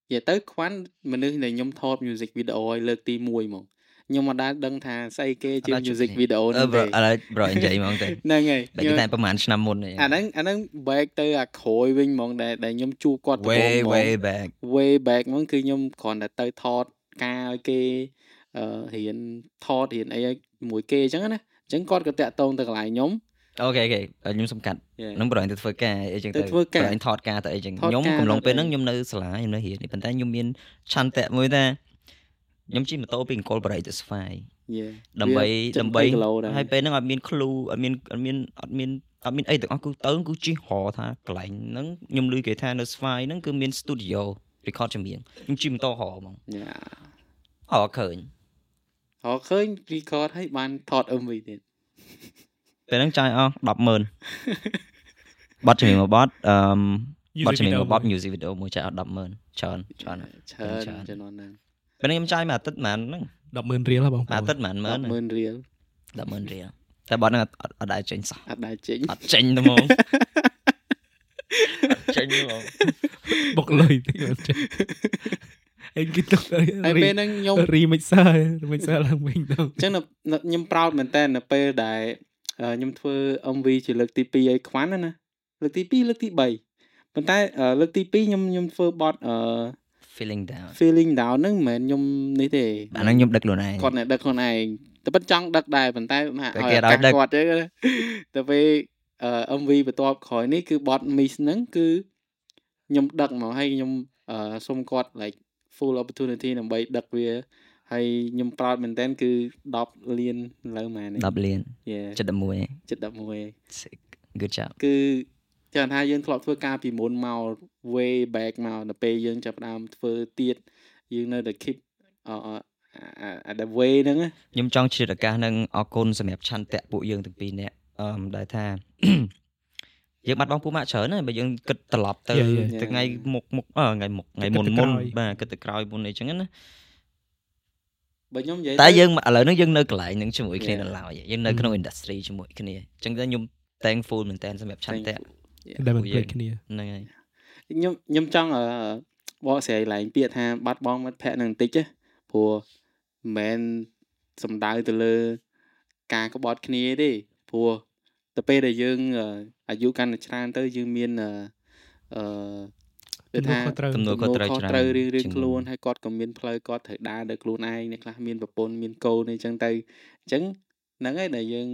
និយាយទៅខ្វាន់មនុស្សដែលខ្ញុំថត music video ឲ្យលើកទី1ហ្មងខ្ញុំមិនដែលដឹងថាស្អីគេជា music video ហ្នឹងទេឥឡូវ bro និយាយហ្មងទេហ្នឹងហើយតែតែប្រហែលឆ្នាំមុនអាហ្នឹងអាហ្នឹង back ទៅអាក្រោយវិញហ្មងដែលដែលខ្ញុំជួបគាត់ដំបូង way way back way back ហ្មងគឺខ្ញុំគ្រាន់តែទៅថតការឲ្យគេអឺរៀនថតរៀនអីមួយគេអញ្ចឹងណាអញ្ចឹងគាត់ក៏តាក់ទងទៅកន្លែងខ្ញុំ អូខេអូខេខ្ញុំសំកាត់នឹងប្រហែលទៅធ្វើការអីចឹងទៅប្រហែលថតការទៅអីចឹងខ្ញុំកំឡុងពេលហ្នឹងខ្ញុំនៅសាលាខ្ញុំនៅរៀនប៉ុន្តែខ្ញុំមានឆន្ទៈមួយថាខ្ញុំជិះម៉ូតូពីអង្គលបរិយទៅស្វាយដើម្បីដើម្បីហើយពេលហ្នឹងអត់មានឃ្លូអត់មានអត់មានអត់មានអត់មានអីទាំងអស់គឺទៅគឺជិះរថាកន្លែងហ្នឹងខ្ញុំឮគេថានៅស្វាយហ្នឹងគឺមាន studio record ចម្រៀងខ្ញុំជិះម៉ូតូរហ្មងអរឃើញអរឃើញ record ហើយបានថត MV ទៀត ពេលហ្នឹងចាយអស់100000បတ်ចម្រៀងមួយបတ်អឺបတ်ចម្រៀងមួយបတ် music video មួយចាយអស់100000ច្រើនច្រើនច្រើនចំនួនហ្នឹងពេលខ្ញុំចាយមួយអាទិត្យប៉ុន្មានហ្នឹង100000រៀលហ៎បងប្អូនអាទិត្យប៉ុន្មាន10000រៀល10000រៀលតែបတ်ហ្នឹងអត់ដែរចេញសោះអត់ដែរចេញអត់ចេញទេហ្មងចេញហ្មងបុកលុយតិចអត់ចេញអេគិតទៅហើយពេលហ្នឹងខ្ញុំរីមិចសើមិចសើឡើងវិញទៅអញ្ចឹងខ្ញុំប្រោតមែនតើនៅពេលដែល ខ្ញុំធ្វើ MV ជាលើកទី2ឲ្យខ្វាន់ណាលើកទី2លើកទី3ប៉ុន្តែលើកទី2ខ្ញុំខ្ញុំធ្វើបទអឺ feeling down feeling down ហ្នឹងមិនមែនខ្ញុំនេះទេអាហ្នឹងខ្ញុំដឹកខ្លួនឯងគាត់ដឹកខ្លួនឯងតែប៉ិតចង់ដឹកដែរប៉ុន្តែមកឲ្យគាត់ទេតែពេល MV បន្ទាប់ក្រោយនេះគឺបទ miss ហ្នឹងគឺខ្ញុំដឹកមកហើយខ្ញុំសុំគាត់ like full opportunity ដើម្បីដឹកវា ហើយខ្ញុំប្រោតមែនតើគឺ10លានលើម៉ែនេះ10លាន71 71 good job គឺចាំថាយើងធ្លាប់ធ្វើការពីមុនមក way back មកដល់ពេលយើងចាប់ផ្ដើមធ្វើទៀតយើងនៅតែ keep អអា the way ហ្នឹងខ្ញុំចង់ជ្រាបឱកាសហ្នឹងអរគុណសម្រាប់ឆន្ទៈពួកយើងទាំងពីរនាក់អឺដែលថាយើងបាត់បង់ពូម៉ាក់ច្រើនហើយបើយើងគិតត្រឡប់ទៅថ្ងៃមុខមុខថ្ងៃមុខថ្ងៃមុនមុនបាទគិតទៅក្រោយមុនអីចឹងណា បើខ្ញុំនិយាយតែយើងឥឡូវនេះយើងនៅកន្លែងហ្នឹងជាមួយគ្នានៅឡើយយើងនៅក្នុង industry ជាមួយគ្នាអញ្ចឹងទៅខ្ញុំ thankful មែនតើសម្រាប់ឆន្ទៈដែលមិនភ្លេចគ្នាហ្នឹងហើយខ្ញុំខ្ញុំចង់បកស្រាយឡើងពាក្យថាបាត់បង់មិត្តភ័ក្តិនឹងបន្តិចព្រោះមិនមែនសំដៅទៅលើ ការក្បត់គ្នាទេព្រោះទៅពេលដែលយើងអាយុកាន់តែច្រើនទៅយើងមានអឺ គឺថាទំនួលខុសត្រូវច្រើនត្រូវរៀងរៀងខ្លួនហើយគាត់ក៏មានផ្លូវគាត់ត្រូវដើរដោយខ្លួនឯងអ្នកខ្លះមានប្រពន្ធមានកូនអីចឹងទៅអញ្ចឹងហ្នឹងហើយដែលយើង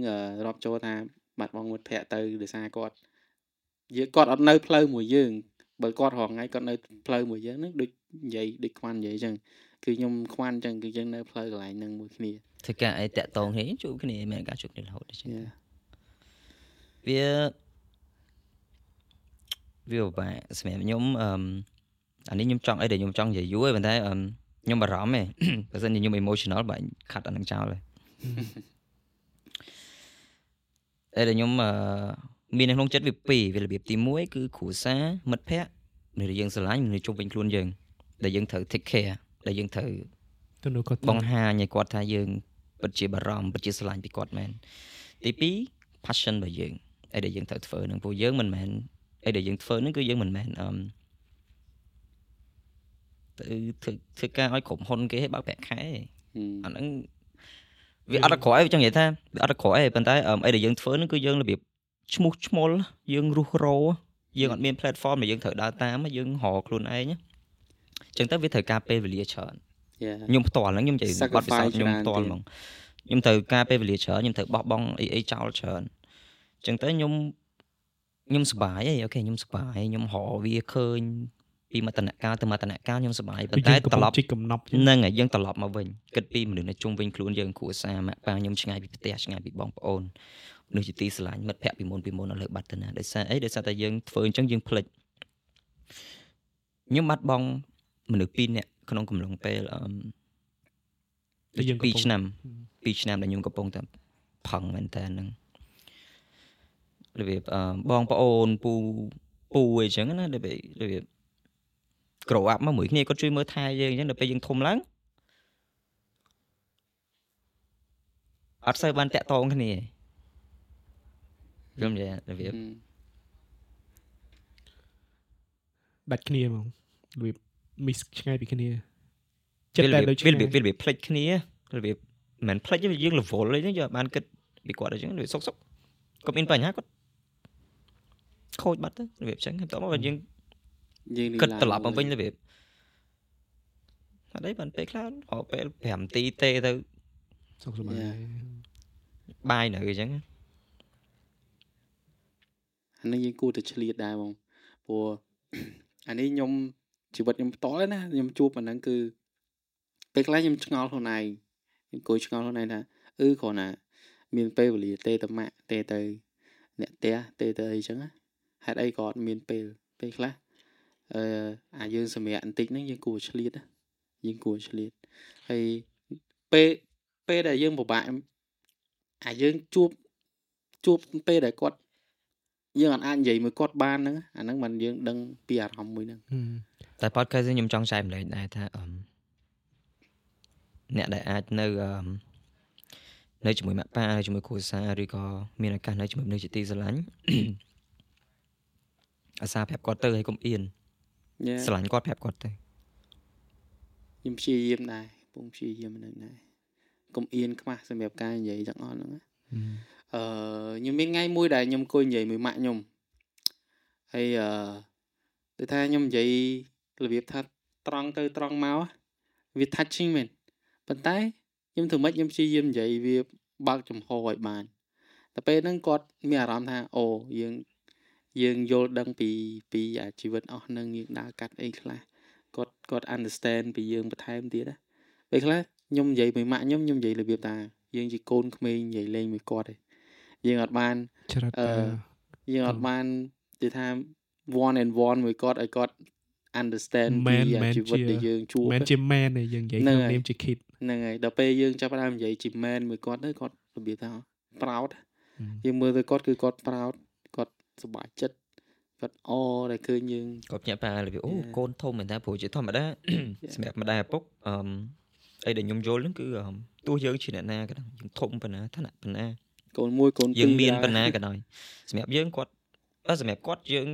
រាប់ចូលថាបាត់បង់មិត្តភ័ក្តិទៅដោយសារគាត់យើងគាត់អត់នៅផ្លូវមួយយើងបើគាត់រងថ្ងៃគាត់នៅផ្លូវមួយយើងហ្នឹងដូចនិយាយដូចខ្វាន់និយាយអញ្ចឹងគឺខ្ញុំខ្វាន់អញ្ចឹងគឺយើងនៅផ្លូវកន្លែងហ្នឹងមួយគ្នាធ្វើការអីតាក់តងគ្នាជួបគ្នាមានការជួបគ្នារហូតអញ្ចឹងវា វាពិបាកសម្រាប់ខ្ញុំអឺអានេះខ្ញុំចង់អីដែលខ្ញុំចង់និយាយយូរហើយប៉ុន្តែអឺខ្ញុំបារម្ភទេបើសិនជាខ្ញុំ emotional បាញ់ខាត់អានឹងចោលហើយអីដែលខ្ញុំអឺមាននៅក្នុងចិត្តវាពីរវារបៀបទី1គឺគ្រួសារមិត្តភ័ក្តិដែលយើងស្រឡាញ់មនុស្សជុំវិញខ្លួនយើង ដែលយើងត្រូវ take care ដែលយើងត្រូវទៅនោះគាត់បង្ហាញឲ្យគាត់ថាយើងពិតជាបារម្ភពិតជាស្រឡាញ់ពីគាត់មែនទី2 passion របស់យើងអីដែលយើងត្រូវធ្វើនឹងពួកយើងមិនមែន អីដែលយើងធ្វើនឹងគឺយើងមិនមែនអឺមទៅធ្វើធ្វើការឲ្យក្រុមហ៊ុនគេឲ្យបើកប្រាក់ខែទេអាហ្នឹងវាអត់ក្រោយចង់និយាយថាវាអត់ក្រោយទេប៉ុន្តែអឺមអីដែលយើងធ្វើនឹងគឺយើងរបៀបឈ្មោះឈ្មោលយើងរុះរោយើងអត់មាន platform ដែលយើងត្រូវដើរតាមយើងរកខ្លួនឯងអញ្ចឹងទៅវាត្រូវការពេលវេលាច្រើន Yeah ខ្ញុំផ្ទាល់ហ្នឹងខ្ញុំនិយាយបទពិសោធន៍ខ្ញុំ Sacrifice ផ្ទាល់ច្រើនហ្មងខ្ញុំត្រូវការពេលវេលាច្រើនខ្ញុំត្រូវបោះបង់អីអីចោលច្រើនអញ្ចឹងទៅខ្ញុំ ខ្ញុំសប្បាយហីអូខេខ្ញុំសប្បាយខ្ញុំរកវាឃើញពីមតនកាលទៅមតនកាលខ្ញុំសប្បាយប៉ុន្តែត្រឡប់ជីកកំណប់ចឹងហ្នឹងហើយយើងត្រឡប់មកវិញគិតពីមនុស្សនៅជុំវិញខ្លួនយើងគ្រួសារម៉ាក់ប៉ាខ្ញុំឆ្ងាយពីផ្ទះឆ្ងាយពីបងប្អូនមនុស្សជាទីស្រឡាញ់មិត្តភក្តិពីមុនពីមុនឥឡូវបាត់ទៅណាដោយសារអីដោយសារតែយើងធ្វើអញ្ចឹងយើងភ្លេចខ្ញុំបាត់បង់មនុស្សពីរនាក់ក្នុងកំឡុងពេលអឺមដែលយើងកំពុង2ឆ្នាំ2ឆ្នាំដែលខ្ញុំកំពុងតែផឹងមែនតើហ្នឹង របៀបអឺបងប្អូនពូពូអីចឹងណារបៀបរបៀប grow up មកមួយគ្នាគាត់ជួយមើលថែយើងអញ្ចឹងដល់ពេលយើងធំឡើងអត់សូវបានតាក់ទងគ្នាខ្ញុំនិយាយរបៀបដាច់គ្នាហ្មងរបៀប miss ឆ្ងាយពីគ្នាចិត្តតែវាដូចរបៀបវារបៀបវារបៀបផ្លេចគ្នារបៀបមិនមែនផ្លេចទេវាយើង level អីហ្នឹងយើងអត់បានគិតពីគាត់អញ្ចឹងរបៀបសុកសុកគាត់មានបញ្ហាគាត់ ខូចបាត់ទៅរបៀបអញ្ចឹងបន្ទាប់មកយើងយើងគិតត្រឡប់មកវិញរបៀបអត់អីបានពេលខ្លះរកពេល5នាទីទេទៅសុខសប្បាយបាយនៅអញ្ចឹងអានេះយើងគួរតែឆ្លៀតដែរបងព្រោះអានេះខ្ញុំជីវិតខ្ញុំផ្ទាល់ឯណាខ្ញុំជួបអាហ្នឹងគឺពេលខ្លះខ្ញុំឆ្ងល់ខ្លួនឯងខ្ញុំគួរឆ្ងល់ខ្លួនឯងថាអឺគ្រាន់តែមានពេលវេលាទេទៅម៉ាក់ទេទៅអ្នកផ្ទះទេទៅអីចឹងណា ហេតុអីក៏អត់មានពេលពេលខ្លះអឺអាយើងសម្រាប់បន្តិចហ្នឹងយើងគួរឆ្លៀតណាយើងគួរឆ្លៀតហើយពេលពេលដែលយើងពិបាកអាយើងជួបជួបពេលដែលគាត់យើងអត់អាចនិយាយមួយគាត់បានហ្នឹងអាហ្នឹងមិនយើងដឹងពីអារម្មណ៍មួយហ្នឹងតែ podcast នេះខ្ញុំចង់ចែកម្លែកដែរថាអឺមអ្នកដែលអាចនៅអឺមនៅជាមួយម៉ាក់ប៉ានៅជាមួយគ្រួសារឬក៏មានឱកាសនៅជាមួយមនុស្សជាទីស្រឡាញ់ អាសាប្រាប់គាត់ទៅហើយកុំអៀន Yeah. ស្រឡាញ់គាត់ប្រាប់គាត់ទៅខ្ញុំព្យាយាមដែរពងព្យាយាមហ្នឹងដែរកុំអៀនខ្មាស់សម្រាប់ការនិយាយទាំងអស់ហ្នឹងណាអឺខ្ញុំមានថ្ងៃមួយដែលខ្ញុំអង្គុយនិយាយមួយម៉ាក់ខ្ញុំហើយអឺដូចថាខ្ញុំនិយាយរបៀបថាត្រង់ទៅត្រង់មកវា touching មែនប៉ុន្តែខ្ញុំធ្វើម៉េចខ្ញុំព្យាយាមនិយាយវាបើកចំហឲ្យបានតែពេលហ្នឹងគាត់មានអារម្មណ៍ថាអូយើង យើងយល់ដឹងពីពីអាជីវិតអស់ហ្នឹងយើងដើរកាត់អីខ្លះគាត់គាត់ understand ពីយើងបន្ថែមទៀតណាពេលខ្លះខ្ញុំនិយាយមួយម៉ាក់ខ្ញុំខ្ញុំនិយាយរបៀបថាយើងជាកូនក្មេងនិយាយលេងមួយគាត់ទេយើងអត់បានច្រឹតអឺយើងអត់បាននិយាយថា one and one មួយគាត់ឲ្យគាត់ understand ពីមែនអាមែនជីវិតជាដែលយើងជួបមិនជាមែនទេយើងនិយាយហ្នឹងក្នុងហើយនាមជា kid ហ្នឹងហើយដល់ពេលយើងចាប់ផ្ដើមនិយាយជា man មួយគាត់ទៅគាត់របៀបថា proud ហឹមយើងមើលទៅគាត់គឺគាត់ proud គាត់ សប្បាយចិត្តគាត់អដែលឃើញយើងគាត់ភ្ញាក់ផ្អើលរបៀបអូ Yeah. កូនធំមែនតើព្រោះជាធម្មតាសម្រាប់ម្ដាយឪពុកអឺមអីដែលខ្ញុំយល់ហ្នឹងគឺអឺមទោះយើងជាអ្នកណាក៏ដោយយើងធំប៉ុណ្ណាឋានៈប៉ុណ្ណាកូនមួយកូនពីរយើងមានដែរប៉ុណ្ណាក៏ដោយសម្រាប់យើងគាត់អឺសម្រាប់គាត់យើង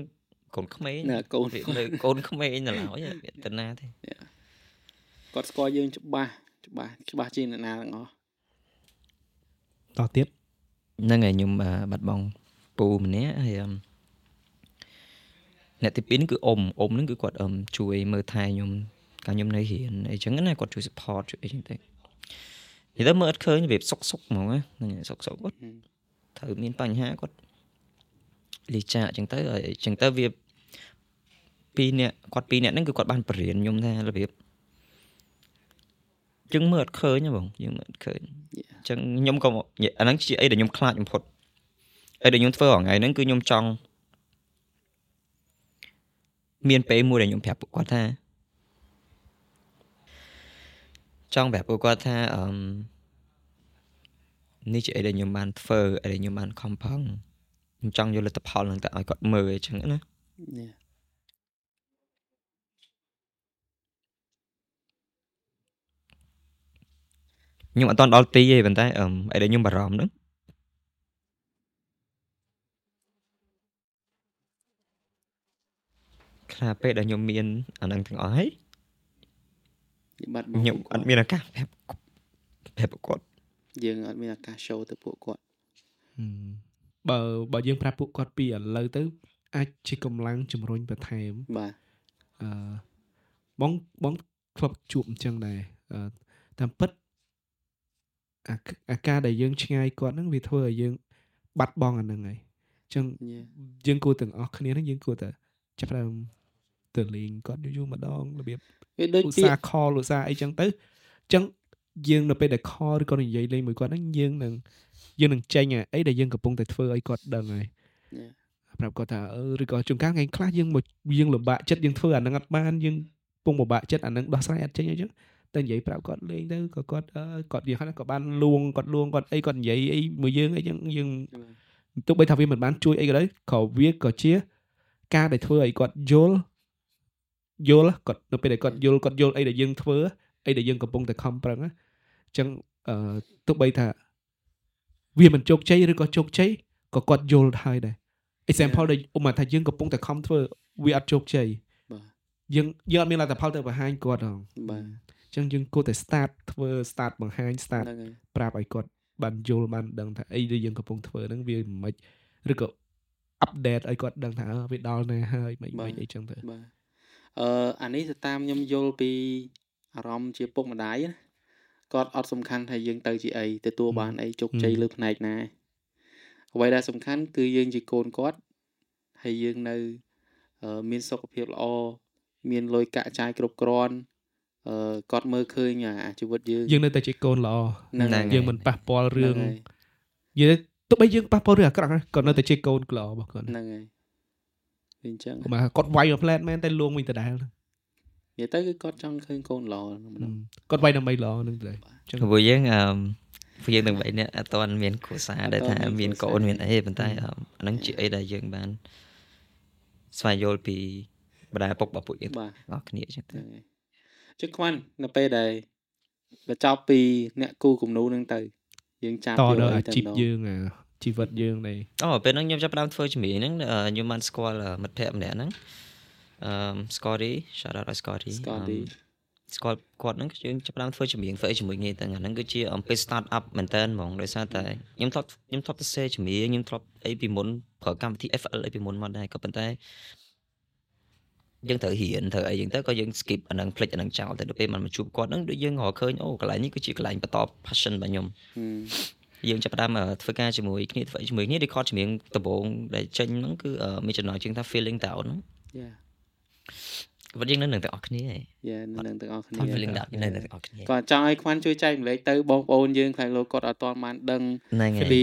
កូនក្មេងណាកូនវានៅកូនក្មេងនៅឡើយវាទៅណាទេគាត់ស្គាល់យើងច្បាស់ច្បាស់ច្បាស់ជាងអ្នកណាទាំងអស់តទៀតហ្នឹងហើយខ្ញុំអឺបាត់បង់ ពូម្នាក់ហើយអឺមអ្នកទី2ហ្នឹងគឺអ៊ំអ៊ំហ្នឹងគឺគាត់អឺមជួយមើលថែខ្ញុំកាលខ្ញុំនៅរៀនអីចឹងណាគាត់ជួយ support ជួយអីចឹងទៅនិយាយទៅមើលអត់ឃើញរបៀបសុកសុកហ្មងណាហ្នឹងហើយសុកសុកគាត់ត្រូវមានបញ្ហាគាត់លីចាអញ្ចឹងទៅហើយអញ្ចឹងទៅវាពីរអ្នកគាត់ពីរអ្នកហ្នឹងគឺគាត់បានបរៀនខ្ញុំថារបៀបយើងមើលអត់ឃើញហ៎បងយើងមើលអត់ឃើញអញ្ចឹងខ្ញុំក៏និយាយអាហ្នឹងជាអីដែលខ្ញុំខ្លាចបំផុតអី ដែលខ្ញុំធ្វើរាល់ថ្ងៃហ្នឹងគឺខ្ញុំចង់មានពេលមួយដែលខ្ញុំប្រាប់ពួកគាត់ថាចង់ប្រាប់ពួកគាត់ថាអឺនេះជាអីដែលខ្ញុំបានធ្វើអីដែលខ្ញុំបានខំប្រឹងខ្ញុំចង់យកលទ្ធផលហ្នឹងទៅឲ្យគាត់មើលអញ្ចឹងណា Yeah. ខ្ញុំអត់តន់ដល់ទីទេប៉ុន្តែអឺអីដែលខ្ញុំបារម្ភហ្នឹង ខ្លះពេលដែលខ្ញុំមានអាហ្នឹងទាំងអស់ហើយនិបាត់បខ្ញុំអត់មានឱកាសប្រាប់ប្រាប់ពួកគាត់យើងអត់មានឱកាស show ទៅពួកគាត់ហឹមបើបើយើងប្រាប់ពួកគាត់ពីឥឡូវទៅ អាចជាកម្លាំងជំរុញបន្ថែមបាទអឺបងបងធ្លាប់ជួបអញ្ចឹងដែរអឺតាមពិតអាអាការដែលយើងឆ្ងាយគាត់ហ្នឹងវាធ្វើឲ្យយើង បាត់បង់អាហ្នឹងហើយអញ្ចឹង Yeah. យើងគួរទាំងអស់គ្នាហ្នឹងយើងគួរតែចាប់ផ្ដើម ទៅលេងគាត់យូរៗម្ដងរបៀបវាដូចឧពាស្សាហ៍ក្យ call ឧស្សាហ៍អីចឹងទៅអញ្ចឹងយើងនៅពេលដែល call ឬក៏និយាយលេងមួយគាត់ហ្នឹងយើងនឹងយើងនឹងចេញអាអីដែលយើងកំពុងតែធ្វើឲ្យគាត់ដឹងហើយ Yeah. ប្រាប់គាត់ថាអឺឬក៏ជួនកាលថ្ងៃខ្លះយើងមកយើងលំបាកចិត្តយើងធ្វើអាហ្នឹងអត់បានយើងពងពិបាកចិត្តអាហ្នឹងដោះស្រាយអត់ចេញអីចឹងតែនិយាយប្រាប់គាត់លេងទៅក៏គាត់អឺគាត់និយាយហ្នឹងក៏បានលួងគាត់លួងគាត់អីគាត់និយាយអីមួយយើងអីចឹងយើងទោះបីថាវាមិនបានជួយអីក៏ដោយក៏វាក៏ជា ការដែលធ្វើឲ្យគាត់យល់ យល់គាត់នៅពេលដែលគាត់យល់គាត់យល់អីដែលយើងធ្វើអីដែលយើងកំពុងតែខំប្រឹងណាអញ្ចឹងអឺទោះបីថាវាមិនជោគជ័យឬក៏ជោគជ័យក៏គាត់យល់ហើយដែរ example ដែលឧបមាថាយើងកំពុងតែខំធ្វើវាអត់ជោគជ័យបាទយើងយើងអត់មានលទ្ធផលទៅបង្ហាញគាត់ហងបាទអញ្ចឹងយើងគួរតែ start ធ្វើ start បង្ហាញ start ហ្នឹងហើយប្រាប់ឲ្យគាត់បានយល់បានដឹងថាអីដែលយើងកំពុងធ្វើហ្នឹងវាមិនម៉េចឬក៏ update ឲ្យគាត់ដឹងថាអើវាដល់ណាហើយមិនមិនអីចឹងទៅបាទ អឺអានេះទៅតាមខ្ញុំយល់ពីអារម្មណ៍ជាពុកម្ដាយណាគាត់អត់សំខាន់ថាយើងទៅជាអីទទួលបានអីជោគជ័យលើផ្នែកណាអ្វីដែលសំខាន់គឺយើងជាកូនគាត់ហើយយើងនៅអឺមានសុខភាពល្អមានលុយកាក់ចាយគ្រប់គ្រាន់អឺគាត់មើលឃើញអាជីវិតយើងយើងនៅតែជាកូនល្អហ្នឹងហើយយើងមិនប៉ះពាល់រឿងហ្នឹងហើយនិយាយទោះបីយើងប៉ះពាល់រឿងអាក្រក់ណាក៏នៅតែជាកូនល្អរបស់គាត់ហ្នឹងហើយ វាអញ្ចឹងឧបមាគាត់វាយមកផ្លែតមែនតែលួងវិញដដែលហ្នឹងនិយាយទៅគឺគាត់ចង់ឃើញកូនល្អហ្នឹងម្ដងគាត់វាយដើម្បីល្អហ្នឹងដែរអញ្ចឹងព្រោះយើងអឺពួកយើងទាំងបីនាក់អត់ទាន់មានគ្រួសារអត់ដែលទាថាន់មានមានគ្រួកូសារនមានអីប៉ុន្តែអឺអាហ្នឹងជាអីដែលយើងបានស្វែងយល់ពីម្ដាយឪពុករបស់ពួកយើងបាទទាំងអស់គ្នាអញ្ចឹងទៅហ្នឹងហើយជឹកខ្វាន់នៅពេលដែលបញ្ចប់ពីអ្នកគូគំនូនឹងទៅយើងចាប់តយកដល់អីអាទៅជីពម្ដងយើងអា ជីវិតយើងដែរអូពេលហ្នឹងខ្ញុំចាប់ផ្ដើមធ្វើជំនាញហ្នឹងអឺខ្ញុំបានស្គាល់អឺមិត្តភក្តិម្នាក់ហ្នឹងអឺ Scotty shout out ឲ្យ Scotty ស្គាល់ទីអឺស្គាល់គាត់ហ្នឹងយើងចាប់ផ្ដើមធ្វើជំនាញធ្វើអីជាមួយគ្នាទាំងអាហ្នឹងគឺជាអំពី start up មែនតើហ្មងដោយសារតែខ្ញុំធ្លាប់ខ្ញុំធ្លាប់ទៅសេជំនាញខ្ញុំធ្លាប់អីពីមុនប្រើកម្មវិធី FL អីពីមុនមកដែរក៏ប៉ុន្តែយើងត្រូវរៀនត្រូវអីយ៉ាងទៅក៏យើង skip អាហ្នឹងភ្លេចអាហ្នឹងចោលតែដល់ពេលมันមកជួបគាត់ហ្នឹងដូចយើងរកឃើញអូកន្លែងនេះគឺជាកន្លែងបន្ត passion របស់ខ្ញុំហឹម យើងចាប់ផ្ដើមអឺធ្វើការជាមួយគ្នាធ្វើអីជាមួយគ្នា record ជំនាញដំបូងដែលចេញហ្នឹងគឺអឺមានចំណងជើងថា feeling down ហ្នឹងយ៉ាវត្តយើងនៅនឹងទាំងអស់គ្នាឯងយ៉ានៅនឹងទាំងអស់គ្នាអត់ feeling down នៅនឹងទាំងអស់គ្នាគាត់ចង់ឲ្យខ្វាន់ជួយចែកម្លែកទៅបងប្អូនយើងខ្លាំងលោកគាត់អត់ទាន់បានដឹងហ្នឹងហើយពី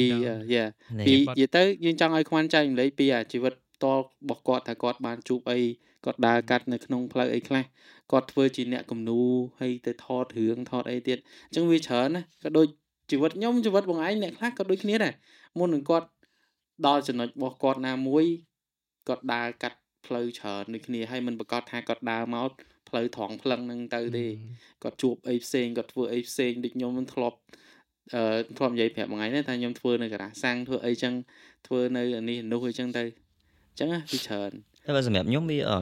យ៉ាហ្នឹងពីហើយនិយាយទៅយើងចង់ឲ្យខ្វាន់ចែកម្លែកពីអាជីវិតផ្ទាល់របស់គាត់ថាគាត់បានជួបអីគាត់ដើរកាត់នៅក្នុងផ្លូវអីខ្លះគាត់ធ្វើជាអ្នកគំនូហើយទៅថតរឿងថតអីទៀតអញ្ចឹងវាច្រើនណាក៏ដូច ជីវិតខ្ញុំជីវិតបងឯងអ្នកខ្លះក៏ដូចគ្នាដែរមុននឹងគាត់ដល់ចំណុចរបស់គាត់ណាមួយគាត់ដើរកាត់ផ្លូវច្រើនដូចគ្នាហើយមិនប្រកាសថាគាត់ដើរមកផ្លូវត្រង់ផ្លឹងហ្នឹងទៅទេគាត់ជួបអីផ្សេងគាត់ធ្វើអីផ្សេងដូចខ្ញុំមិនធ្លាប់អឺធ្លាប់និយាយប្រាប់មួយថ្ងៃនេះថាខ្ញុំធ្វើនៅការ៉ាសាំងធ្វើអីចឹងធ្វើនៅអានេះនោះអីចឹងទៅអញ្ចឹងណាវាច្រើនតែបើសម្រាប់ខ្ញុំវាអឺ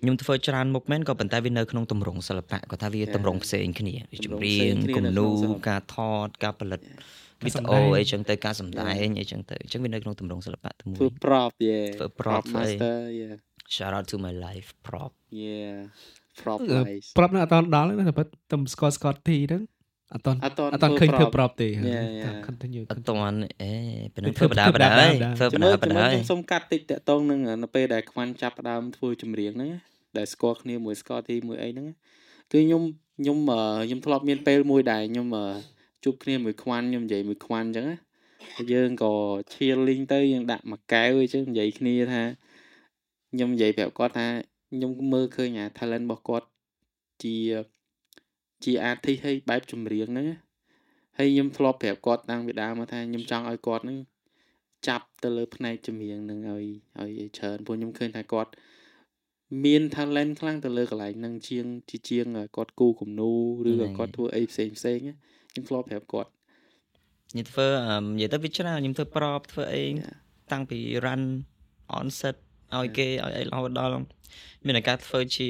ខ្ញុំធ្វើច្រើនមុខមែនក៏ប៉ុន្តែវានៅក្នុងទម្រង់សិល្បៈគាត់ថាវា Yeah. ទម្រង់ផ្សេងគ្នាវាទម្រង់ចម្រៀផ្សេងងគ្នាគំនៅនូក្នុងសិល្បៈការថតការផលិតការវីដេសម្ដែអូងអីចឹងទៅការសម្ដែងអីចឹងទៅអញ្ចឹងវានៅក្នុងទម្រង់សិល្បៈតែមួយធ្វើ prop yeah ធ្វើ prop ធ្វើអី master yeah shout out to my life prop yeah prop អឺ wise ប្រាប់នៅអត់តន់ដល់ទេណាតែប៉ិតតែស្គាល់ Scott T ហ្នឹង អត់តន់អត់តន់អត់តន់ឃើញធ្វើ prop ទេ Yeah, yeah. continue អត់តាន់អេពេលហ្នឹងធ្វើធ្វើបដាបដាធ្វើបដាហើយបដាធ្វើបជំដានួយបជំដានួយហើយខ្ញុំសុំកាត់តិចតកតងនឹងនៅពេលដែលខ្វាន់ចាប់ផ្ដើមធ្វើចម្រៀងហ្នឹងណាដែលស្គាល់គ្នាមួយស្គាល់ទីមួយអីហ្នឹងណាគឺខ្ញុំខ្ញុំអឺខ្ញុំធ្លាប់មានពេលមួយដែលខ្ញុំអឺជួបគ្នាមួយខ្វាន់ខ្ញុំនិយាយមួយខ្វាន់អញ្ចឹងណាហើយយើងក៏ឈៀលលីងទៅយើងដាក់មួយកែវអីចឹងនិយាយគ្នាថាខ្ញុំនិយាយប្រាប់គាត់ថាខ្ញុំមើលឃើញអា talent របស់គាត់ជា ជា artist ហើយបែបចម្រៀងហ្នឹងណាហើយខ្ញុំធ្លាប់ប្រាប់គាត់តាំងពីដើមមកថាខ្ញុំចង់ឲ្យគាត់ហ្នឹងចាប់ទៅលើផ្នែកចម្រៀងហ្នឹងឲ្យឲ្យច្រើនព្រោះខ្ញុំឃើញថាគាត់មាន talent ខ្លាំងទៅលើកន្លែងហ្នឹងជាងជាជាងគាត់គូគំនូឬក៏គាត់ធ្វើអីផ្សេងផ្សេងខ្ញុំធ្លាប់ប្រាប់គាត់ខ្ញុំធ្វើនិយាយទៅវាច្រើនខ្ញុំធ្វើប្រອບធ្វើអីតាំងពី run on set ឲ្យគេឲ្យអីរហូតដល់មានឱកាសធ្វើជា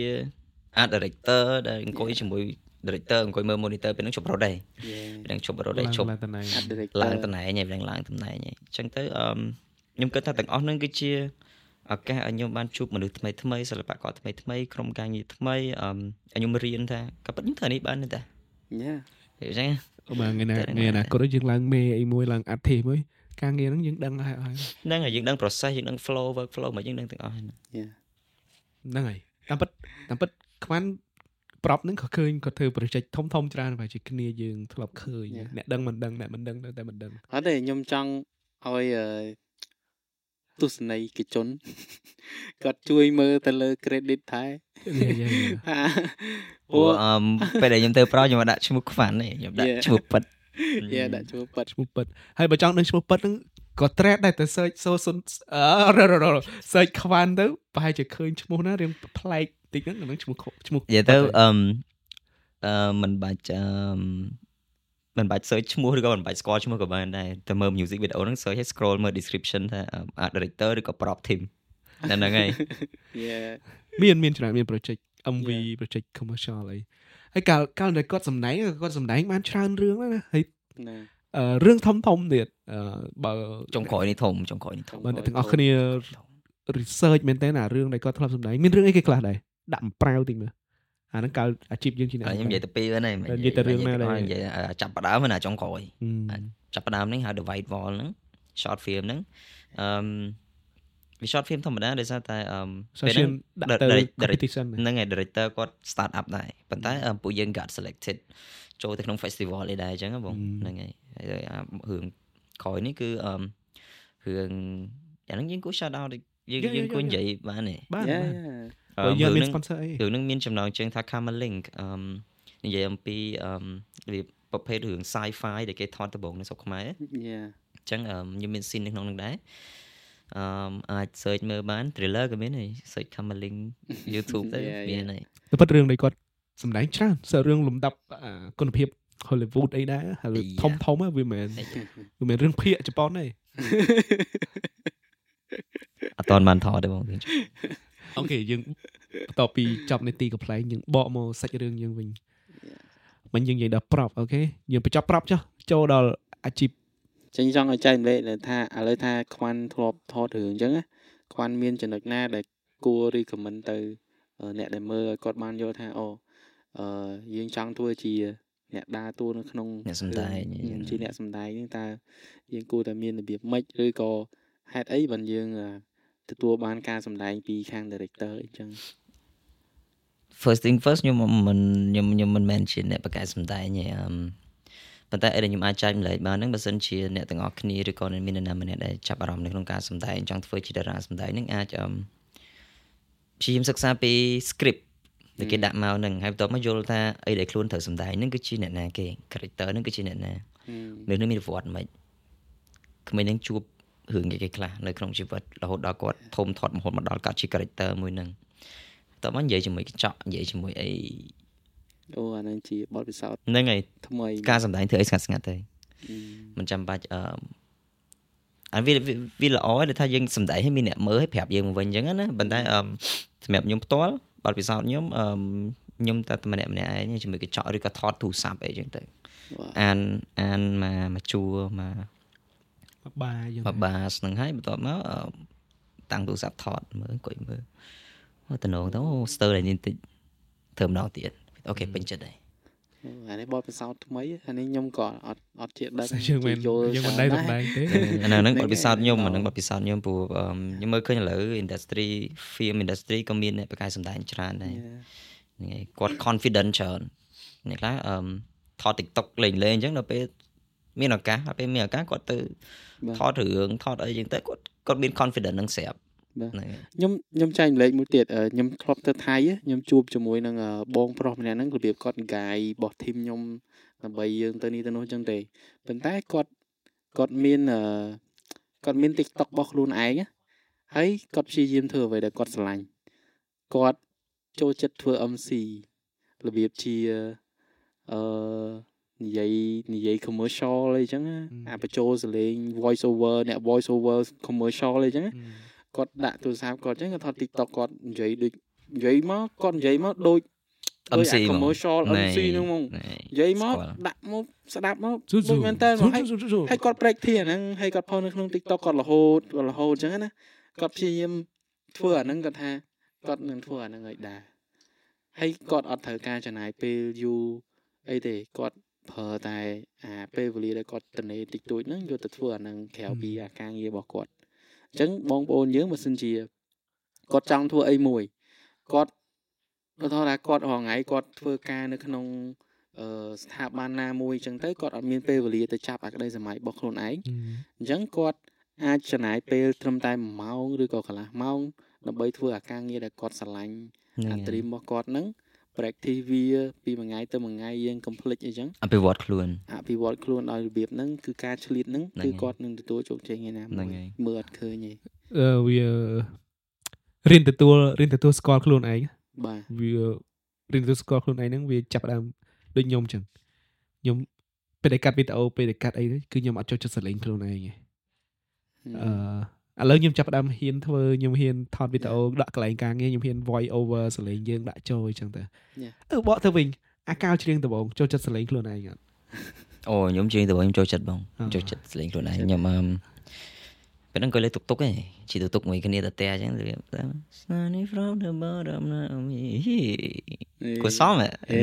art director ដែលអង្គុយជាមួយ director អង្គុយមើល monitor ពេលហ្នឹងជប់រត់ដែរពេលហ្នឹងជប់រត់ដែរជប់ឡើងតំណែង art director ឡើងតំណែងហើយឡើងឡើងតំណែងហើយអញ្ចឹងទៅអឺខ្ញុំគិតថាទាំងអស់ហ្នឹងគឺជាឱកាសឲ្យខ្ញុំបានជួបមនុស្សថ្មីថ្មីសិល្បករថ្មីថ្មីក្រុមការងារថ្មីអឺឲ្យខ្ញុំរៀនថាក៏ប៉ុតខ្ញុំធ្វើនេះបានទេតាយ៉ាអញ្ចឹងអូបើថ្ងៃណាតែហ្នឹងថ្ងៃណាដែរគាត់យើងឡើងមេអីមួយឡើងអត្ថេមួយការងារហ្នឹងយើងដឹងហើយហើយហ្នឹងហើយយើងដឹង process យើងដឹង flow work flow មកយើងដឹងទាំងអស់ហើយយ៉ាហ្នឹងហើយតាមពិតតាមពិតខ្វាន់ ប្របហ្នឹងក៏ឃើញគាត់ធ្វើ project ធំធំច្រើនបែរជាគ្នាយើងធ្លាប់ឃើញអ្នកដឹងមិនដឹងអ្នកមិនដឹងនៅតែមិនដឹងអត់ទេខ្ញុំចង់ឲ្យអឺទស្សនីយកិច្ចជនគាត់ជួយមើលទៅលើ credit ថែយាយយាយថាព្រោះអឺពេលដែលខ្ញុំទៅប្រខ្ញុំអត់ដាក់ឈ្មោះខ្វាន់ទេខ្ញុំដាក់ Yeah. ឈ្មោះពិតយ៉ាដាក់ជួបប៉ាត់ឈ្មោះពិតហើយបើចង់ដឹងឈ្មោះពិតហ្នឹងក៏ thread ដែរតែ search សូសុនអឺ search ខ្វាន់ទៅប្រហែលជាឃើញឈ្មោះណារៀងប្លែក តិចហ្នឹងអាហ្នឹងឈ្មោះខុសឈ្មោះនិយាយទៅអឺអឺមិនបាច់អឺមិនបាច់ search ឈ្មោះឬក៏មិនបាច់ស្គាល់ឈ្មោះក៏បានដែរតែមើល music video ហ្នឹង search ឲ្យ scroll មើល description ថា art director ឬក៏ prop team តែហ្នឹងហើយយ៉ាមានមានច្រើនមាន project MV Yeah. project commercial អីហើយកាលកាលដែលគាត់សម្ដែងគាត់សម្ដែងបានច្រើនរឿងណាស់ណាហើយណាអឺរឿងធំធំទៀតអឺបើចុងក្រោយនេះធំចុងក្រោយនេះធំបើអ្នកទាំងអស់គ្នា research មែនតើអារឿងដែលគាត់ធ្លាប់សម្ដែងមានរឿងអីគេខ្លះដែរ ដាក់អំប្រៅតិចមើលអាហ្នឹងកាលអាជីពយើងជាអ្នកហើយខ្ញុំនិយាយទៅពីរហ្នឹងនិយាយទៅរឿងណាដែរនិយាយចាប់ផ្ដើមណាចុងក្រោយហឹមចាប់ផ្ដើមហ្នឹងហៅ the white wall ហ្នឹង short film ហ្នឹងអឺវា short film ធម្មតាដោយសារតែអឺ social ហ្នឹងដាក់ទៅ direct- competition ហ្នឹងហើយ director គាត់ start up ដែរប៉ុន្តែអឺពួកយើង got selected ចូលទៅក្នុង festival អីដែរអញ្ចឹងហ៎បងហឹមហ្នឹងហើយហើយអារឿងក្រោយនេះគឺអឺរឿងអាហ្នឹងយើងគួរ shout out យើង Yeah, yeah, យើងគួរ yeah, និយាយបានទេបាន យ៉ាបានយ៉ាអឺបើយើងរឿងមានហ្នឹង sponsor អីរឿងហ្នឹងមានចំណងជើងថា Karma Link អឺនិយាយអំពីអឺវាប្រភេទរឿង sci-fi ដែលគេថតដំបូងនៅស្រុកខ្មែរយ៉ាអញ្ចឹងអឺខ្ញុំមាន scene នៅក្នុងហ្នឹងដែរអឺអាច search មើលបាន trailer ក៏មានហើយ search Karma Link YouTube ទៅ Yeah, មាន yeah. ហើយតែពិតរឿងដែលគាត់សម្ដែងច្រើនសើរឿងលំដាប់អាគុណភាព Hollywood អីដែរហើយ Yeah. ធំធំហ្នឹងវាមិនមែនវាមិនមែនរឿងភាគជប៉ុនទេអត់តាន់បានថតទេបង អូខេយើងបន្ទាប់ពីចប់នីតិកំ pl ែងយើងបកមកសាច់រឿងយើងវិញមិនយើងនិយាយដល់ប្រាប់អូខេយើងបញ្ចប់ប្រាប់ចុះចូលដល់អាជីពចឹងចង់ឲ្យចែកម្លែកដែលថាឥឡូវថាខ្វាន់ធ្លាប់ថតរឿងអញ្ចឹងណាខ្វាន់មានចំណុចណាដែលគួរ recommend ទៅអឺអ្នកដែលមើលឲ្យគាត់បានយល់ថាអូអឺយើងចង់ធ្វើជា អ្នកដើរតួនៅក្នុងអ្នកសម្ដែងរឿងជាអ្នកសម្ដែងហ្នឹងតើយើងគួរតែមានរបៀបម៉េចឬក៏ហេតុអីបានយើងអឺ ទទួលបានការសម្ដែងពីខាង director អីចឹង first thing first ខ្ញុំមិនខ្ញុំខ្ញុំមិនមែនជាអ្នកបកកែសម្ដែងទេអឺប៉ុន្តែអីដែលខ្ញុំអាចចែកម្លែកបានហ្នឹងបើសិនជាអ្នកទាំងអស់គ្នាឬក៏មាននរណាម្នាក់ដែលចាប់អារម្មណ៍នៅក្នុងការសម្ដែងចង់ធ្វើជាតារាសម្ដែងហ្នឹងអាចអឺព្យាយាមសិក្សាពី script ដែលគេដាក់មកហ្នឹងហើយបន្ទាប់មកយល់ថាអីដែលខ្លួនត្រូវសម្ដែងហ្នឹងគឺជាអ្នកណាគេ character ហ្នឹងគឺជាអ្នកណាហឹមនៅនឹងមានប្រវត្តិមិនក្មេងនឹងជួប រឿងគេគេខ្លះនៅក្នុងជីវិតរហូតដល់គាត់ធំធាត់រហូតមកដល់កាត់ជា character មួយហ្នឹងតោះមកនិយាយជាមួយកញ្ចក់និយាយជាមួយអីអូអាហ្នឹងជាបទពិសោធន៍ហ្នឹងហើយថ្មីការសម្ដែងធ្វើអីស្ងាត់ស្ងាត់ទៅហឹមមិនចាំបាច់អឺអាវាវាវាល្អដែលថាយើងសម្ដែងឲ្យមានអ្នកមើលឲ្យប្រាប់យើងមកវិញអញ្ចឹងណាប៉ុន្តែអឺសម្រាប់ខ្ញុំផ្ទាល់បទពិសោធន៍ខ្ញុំអឺខ្ញុំតែតែម្នាក់ម្នាក់ឯងជាមួយកញ្ចក់ឬក៏ថតទូរស័ព្ទអីអញ្ចឹងទៅបាទអានអានមកមកជួរមក មកបាយើងមកបាសហ្នឹងហើយបន្ទាប់មកអឺតាំងទូរស័ព្ទថតមើលអង្គុយមើលអូតំណងទៅអូស្ទើរតែនេះតិចធ្វើម្ដងទៀតអូខេពេញចិត្តហើយអូអានេះបទពិសោធន៍ថ្មីអានេះខ្ញុំក៏អត់អត់ជាដឹងយើងមិនយល់យើងមិនច្រើនដែរសម្ដែងទេអាហ្នឹងហ្នឹងហ្នឹងបទពិសោធន៍ខ្ញុំឯងអាហ្នឹងបទពិសោធន៍ខ្ញុំព្រោះអឺខ្ញុំមើលឃើញឥឡូវ industry film industry ក៏មានអ្នកបកកាយសម្ដែងច្រើនដែរ Yeah. ហ្នឹងហើយគាត់ confident ច្រើនអ្នកខ្លះអឺថត TikTok លេងលេងអញ្ចឹងដល់ពេល មានឱកាសដល់ពេលមានឱកាសគាត់ទៅបាទថតរឿងថតអីអញ្ចឹងទៅគាត់គាត់មាន confident នឹងស្រាប់បាទហ្នឹងហើយខ្ញុំខ្ញុំចែកម្លែកមួយទៀតអឺខ្ញុំធ្លាប់ទៅថៃខ្ញុំជួបជាមួយនឹងអឺបងប្រុសម្នាក់ហ្នឹងរបៀបគាត់កាយរបស់ធីមខ្ញុំដើម្បីយើងទៅនេះទៅនោះអញ្ចឹងទេប៉ុន្តែគាត់គាត់មានអឺគាត់មាន TikTok របស់ខ្លួនឯងណាហើយគាត់ព្យាយាមធ្វើអ្វីដែលគាត់ស្រឡាញ់គាត់ចូលចិត្តធ្វើ MC របៀបជាអឺ និយាយនិយាយ commercial អីចឹងណាអាបញ្ចូលសលេង voice over អ្នក voice over commercial អីចឹងណាគាត់ដាក់ទូរស័ព្ទគាត់អញ្ចឹងគាត់ថត TikTok គាត់និយាយដូចនិយាយមកគាត់និយាយមកដូចដូច MC អាហ្មង commercial MC ហ្នឹងហ្មងណែនិយាយមកស្គាល់ដាក់មកស្ដាប់មកស៊ូដូចស៊ូមែនតើមកហើយស៊ូស៊ូស៊ូហើយគាត់ break ធាអាហ្នឹងហើយគាត់ផុសនៅក្នុង TikTok គាត់រហូតគាត់រហូតអញ្ចឹងណាគាត់ព្យាយាមធ្វើអាហ្នឹងគាត់ថាគាត់នឹងធ្វើអាហ្នឹងឲ្យដែរហើយគាត់អត់ត្រូវការចំណាយពេលយូរអីទេគាត់ ប្រើតែអាពេលវេលាដែលគាត់ទៅនេតិចតួចហ្នឹងយកទៅធ្វើអាហ្នឹងក្រៅពីអាការងាររបស់គាត់អញ្ចឹងបងប្អូនយើងបើសិនជាគាត់ចង់ធ្វើអីមួយគាត់ឧទាហរណ៍ថាគាត់រហងៃគាត់ធ្វើការនៅក្នុងអឺស្ថាប័នណាមួយអញ្ចឹងទៅគាត់អត់មានពេលវេលាទៅចាប់អាក្តីសម័យរបស់ខ្លួនឯងអញ្ចឹងគាត់អាចចំណាយពេលត្រឹមតែ1ម៉ោងឬក៏កន្លះម៉ោងដើម្បីធ្វើអាការងារដែលគាត់ស្រឡាញ់ហ្នឹងអាហើយ dream របស់គាត់ហ្នឹង practice វាពីមួយថ្ងៃទៅមួយថ្ងៃយើង complete អីចឹងអភិវឌ្ឍខ្លួនអភិវឌ្ឍខ្លួនឲ្យរបៀបហ្នឹងគឺការឆ្លៀតហ្នឹងហ្នឹងគឺហើយគាត់នឹងទទួលជោគជ័យថ្ងៃណាហ្នឹងមួយហើយមើលអត់ឃើញទេអឺវារៀនទទួលរៀនទទួលស្គាល់ខ្លួនឯងបាទវារៀនទទួលស្គាល់ខ្លួនឯងហ្នឹងវាចាប់ផ្ដើមដូចខ្ញុំអញ្ចឹងខ្ញុំពេលដែលកាត់វីដេអូពេលដែលកាត់អីហ្នឹងគឺខ្ញុំអត់ចូលចិត្តសលេងខ្លួនឯងទេអឺ ឥឡូវខ្ញុំចាប់ផ្ដើមហ៊ានធ្វើខ្ញុំហ៊ានថតវីដេអូដាក់កន្លែងការងារខ្ញុំហ៊ាន voice over សលេងយើងដាក់ចូលអញ្ចឹងទៅ Yeah. អឺបកទៅវិញអាកៅច្រៀងដំបងចូលចិត្តសលេងខ្លួនឯងអត់អូខ្ញុំជិះទៅខ្ញុំចូលចិត្តបងអ่าចូលចិត្តស្លេងខ្លួនឯងខ្ញុំអឺពេលហ្នឹងក៏លេងតុកតុកឯងជិះតុកតុកមួយគ្នាទៅផ្ទះអញ្ចឹងរបៀប Sunny from the bottom of me គួរសមហ៎ហេ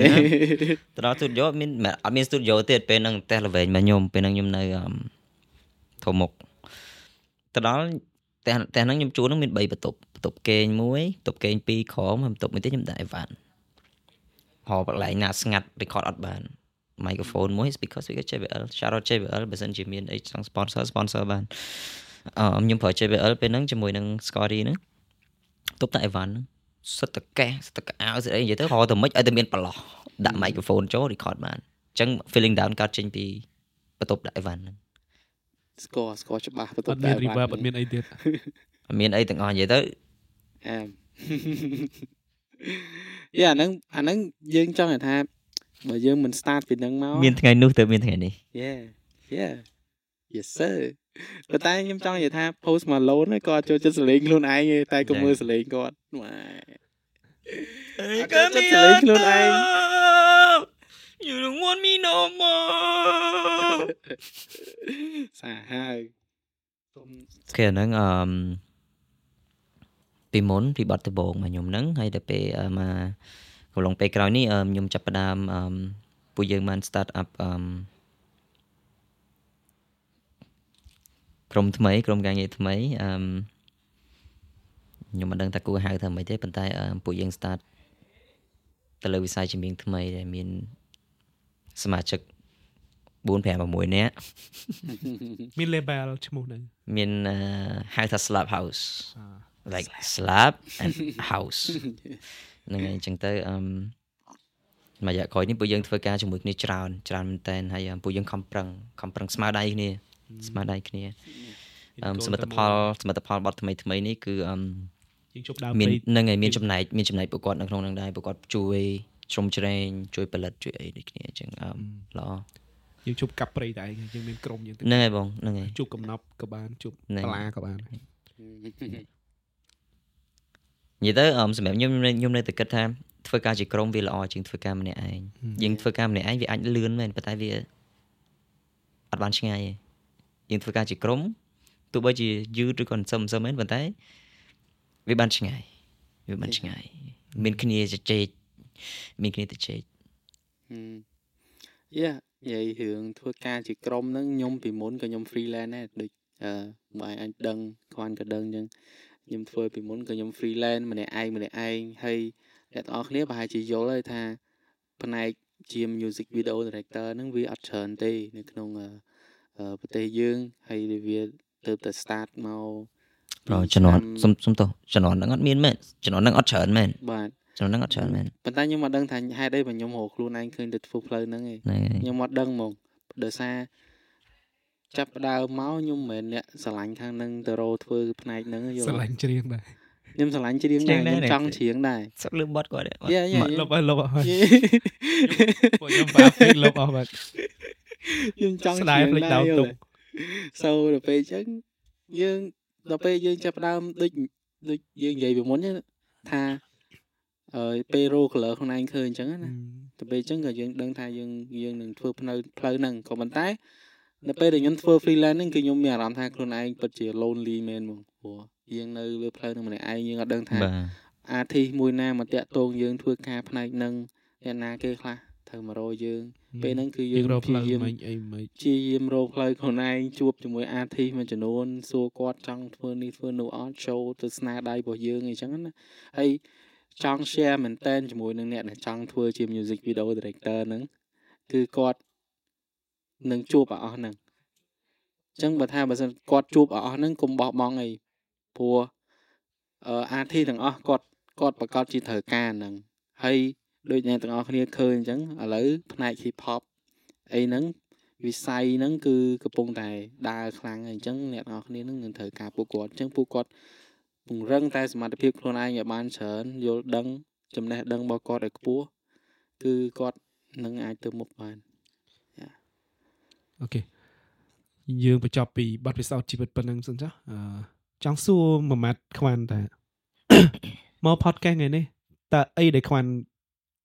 ទៅដល់ studio មានមិនអត់មាន studio ទៀតពេលហ្នឹងផ្ទះល្វែងមកខ្ញុំពេលហ្នឹងខ្ញុំនៅអឺធំមុខ ទៅដល់ផ្ទះផ្ទះហ្នឹងខ្ញុំជួលហ្នឹងមាន3បន្ទប់បន្ទប់គេងមួយបន្ទប់គេង2ក្រោមហើយបន្ទប់មួយទៀតខ្ញុំដាក់អីវ៉ាន់ហៅកន្លែងណាស្ងាត់ record អត់បាន microphone មួយ speaker speaker JBL shout out JBL បើសិនជាមានអីចង់ sponsor sponsor បានអឺខ្ញុំប្រើ JBL ពេលហ្នឹងជាមួយនឹង Scotty ហ្នឹងទប់តែអីវ៉ាន់ហ្នឹងសិតតកេះសិតតកៅសិតអីនិយាយទៅហៅទៅមិនឲ្យតែមានប្រឡោះដាក់ microphone ចូល record បានអញ្ចឹង feeling down កើតចេញពីបន្ទប់ដាក់អីវ៉ាន់ហ្នឹង ស្គាល់ស្គាល់ច្បាស់បន្ទអប់ត់មានតែ reverb អត់មានអីទៀតអត់មានអីទាំងអស់និយាយទៅអែមយ៉ាអាហ្នឹងអាហ្នឹងយើងចង់ឲ្យថាបើយើងមិន start ពីហ្នឹងមកមានថ្ងៃនោះទៅមានថ្ងៃនេះ Yeah yeah yes sir ប៉ុន្តែខ្ញុំចង់និយាយថា post Malone ហ្នឹងក៏ចូលចិត្តសលេងខ្លួនឯងទេតែក៏មើលសលេងគាត់ម៉ែអត់ចូលចិត្តសលេងខ្លួនឯង You don't want me no more សាហើយខ្ញុំគេអាហ្នឹងអឺមពីមុនពីបាត់ដំបងមកខ្ញុំហ្នឹងហើយដល់ពេលអឺមកកំឡុងពេលក្រោយនេះអឺមខ្ញុំចាប់ផ្ដើមអឺមពួកយើងបាន start up អឺមក្រុមថ្មីក្រុមការងារថ្មីអឺមខ្ញុំមិនដឹងថាគួរហៅថាម៉េចទេប៉ុន្តែអឺមពួកយើង start ទៅលើវិស័យជំនាញថ្មីដែលមាន សមាជិក4 5 6នាក់មាន label ឈ្មោះហ្នឹងមានអឺហៅថា slab house like slab and house ហ្នឹងហើយអញ្ចឹងទៅអឺមមួយរយៈក្រោយនេះពួកយើងធ្វើការជាមួយគ្នាច្រើនច្រើនមែនតើហើយអឺពួកយើងខំប្រឹងខំប្រឹងស្មារតីគ្នាស្មារតីគ្នាអឺមសមិទ្ធផលសមិទ្ធផលបត់ថ្មីថ្មីនេះគឺអឺមយើងជប់ដើមមានពេកហ្នឹងហើយមានចំណែកមានចំណែកពួកគាត់នៅក្នុងហ្នឹងដែរពួកគាត់ជួយ ជ្រោមជ្រែងជួយផលិតជួយអីដូចគ្នាអញ្ចឹងអឺមល្អយើងជប់កាប់ព្រៃតែឯងយើងមានក្រុមយើងទៅហ្នឹងហើយបងហ្នឹងហើយជប់កំណប់ក៏បានជប់ហ្នឹងបលាក៏បាននិយាយទៅអមសម្រាប់ខ្ញុំខ្ញុំនៅខ្ញុំនៅតែគិតថាធ្វើការជាក្រុមវាល្អជាងធ្វើការម្នាក់ឯងយើងធ្វើការម្នាក់ឯងវាអាចលឿនមែនប៉ុន្តែវាអត់បានឆ្ងាយទេយើងធ្វើការជាក្រុមទោះបីជាយឺតឬក៏សឹមសឹមមែនប៉ុន្តែវាបានឆ្ងាយវាបានឆ្ងាយមានគ្នាជជែក មានគ្នាទៅជែកយ៉ានិយាយរឿងធ្វើការជាក្រុមហ្នឹងខ្ញុំពីមុនក៏ខ្ញុំ freelance ដែរដូចអឺបើអញដឹងគ្រាន់ក៏ដឹងអញ្ចឹងខ្ញុំធ្វើពីមុនក៏ខ្ញុំ freelance ម្នាក់ឯងម្នាក់ឯងហើយអ្នកទាំងអស់គ្នាប្រហែលជាយល់ហើយថាផ្នែកជា music video director ហ្នឹងវាអត់ច្រើនទេ នៅក្នុងអឺអឺប្រទេសយើងហើយវាទៅតែ start មកប្រជំនាន់សុំសុំទោសជំនាន់ហ្នឹងអត់មានមែនជំនាន់ហ្នឹងអត់ច្រើនមែនបាទ ជំនាន់ហ្នឹងអត់ច្រើនមែនប៉ុន្តែខ្ញុំអត់ដឹងថាហេតុអីបើខ្ញុំរកខ្លួនឯងឃើញទៅធ្វើផ្លូវហ្នឹងឯងហ្នឹងហើយខ្ញុំអត់ដឹងហ្មងដោយសារចាប់ផ្ដើមមកខ្ញុំមិនមែនអ្នកស្រឡាញ់ខាងហ្នឹងទៅរកធ្វើផ្នែកហ្នឹងយល់ស្រឡាញ់ច្រៀងដែរខ្ញុំស្រឡាញ់ច្រៀងដែរខ្ញុំចង់ច្រៀងដែរសឹកលឺបត់គាត់ទេអត់យេយេលុបហើយលុបហើយយេពួកខ្ញុំបាពេកលុបអស់បាត់ខ្ញុំចង់ស្ដាយច្រៀងភ្លេចដែរដើមយទុល់កសូដល់ពេលអញ្ចឹងយើងដល់ពេលយើងចាប់ផ្ដើមដូចដូចយើងនិយាយពីមុនណា ថាអឺពេលរោ color ខ្លួនឯងឃើញអញ្ចឹងណាដល់ពេលអញ្ចឹងក៏យើងដឹងថាយើងយើងនឹងធ្វើផ្នើផ្លូវហ្នឹងក៏ប៉ុន្តែដល់ពេលដែលខ្ញុំធ្វើ freelance ហ្នឹងគឺខ្ញុំមានអារម្មណ៍ថាខ្លួនឯងពិតជា lonely មែនហ្មងព្រោះយើងនៅលើផ្លូវហ្នឹងម្នាក់ឯងយើងអត់ដឹងថាបាទ artist មួយណាមកតាក់ទងយើងធ្វើការផ្នែកហ្នឹងអ្នកណាគេខ្លះត្រូវមករកយើងពេលហ្នឹងគឺយើយើងងរកផ្លូវព្យាយាមមិញអីមិញព្យាយាមរកផ្លូវខ្លួនឯងជួបជាមួយ artist មួយចំនួនសួរគាត់ចង់ធ្វើនេះធ្វើនោះអត់ចូលទៅស្នាដៃរបស់យើងអីចឹងណាហើយ ចង់ share មែនតើជាមួយនឹងអ្នកដែលចង់ធ្វើជា music video director ហ្នឹងគឺគាត់នឹងជួបឲ្យអស់ហ្នឹងអញ្ចឹងបើថាបើសិនគាត់ជួបឲ្យអស់ហ្នឹងកុំបោះបង់អីព្រោះអឺ artist ទាំងអស់គាត់គាត់ប្រកាសជាត្រូវការហ្នឹងហើយដូចអ្នកទាំងអស់គ្នាឃើញអញ្ចឹងឥឡូវផ្នែក hip hop អីហ្នឹងវិស័យហ្នឹងគឺកំពុងតែដើរខ្លាំងហើយអញ្ចឹងអ្នកទាំងអស់គ្នានឹងនឹងត្រូវការពួកគាត់អញ្ចឹងពួកគាត់ ពង្រឹងតែសមត្ថភាពខ្លួនឯងឲ្យបានច្រើនយល់ដឹងចំណេះដឹងរបស់គាត់ឲ្យខ្ពស់គឺគាត់នឹងអាចទៅមុខបានអូខេយើងបញ្ចប់ពីបទពិសោធន៍ជីវិតប៉ុណ្ណឹងសិនចាអឺចង់សួរមួយម៉ាត់ខ្វាន់តាមក podcast ថ្ងៃនេះតើអីដែលខ្វាន់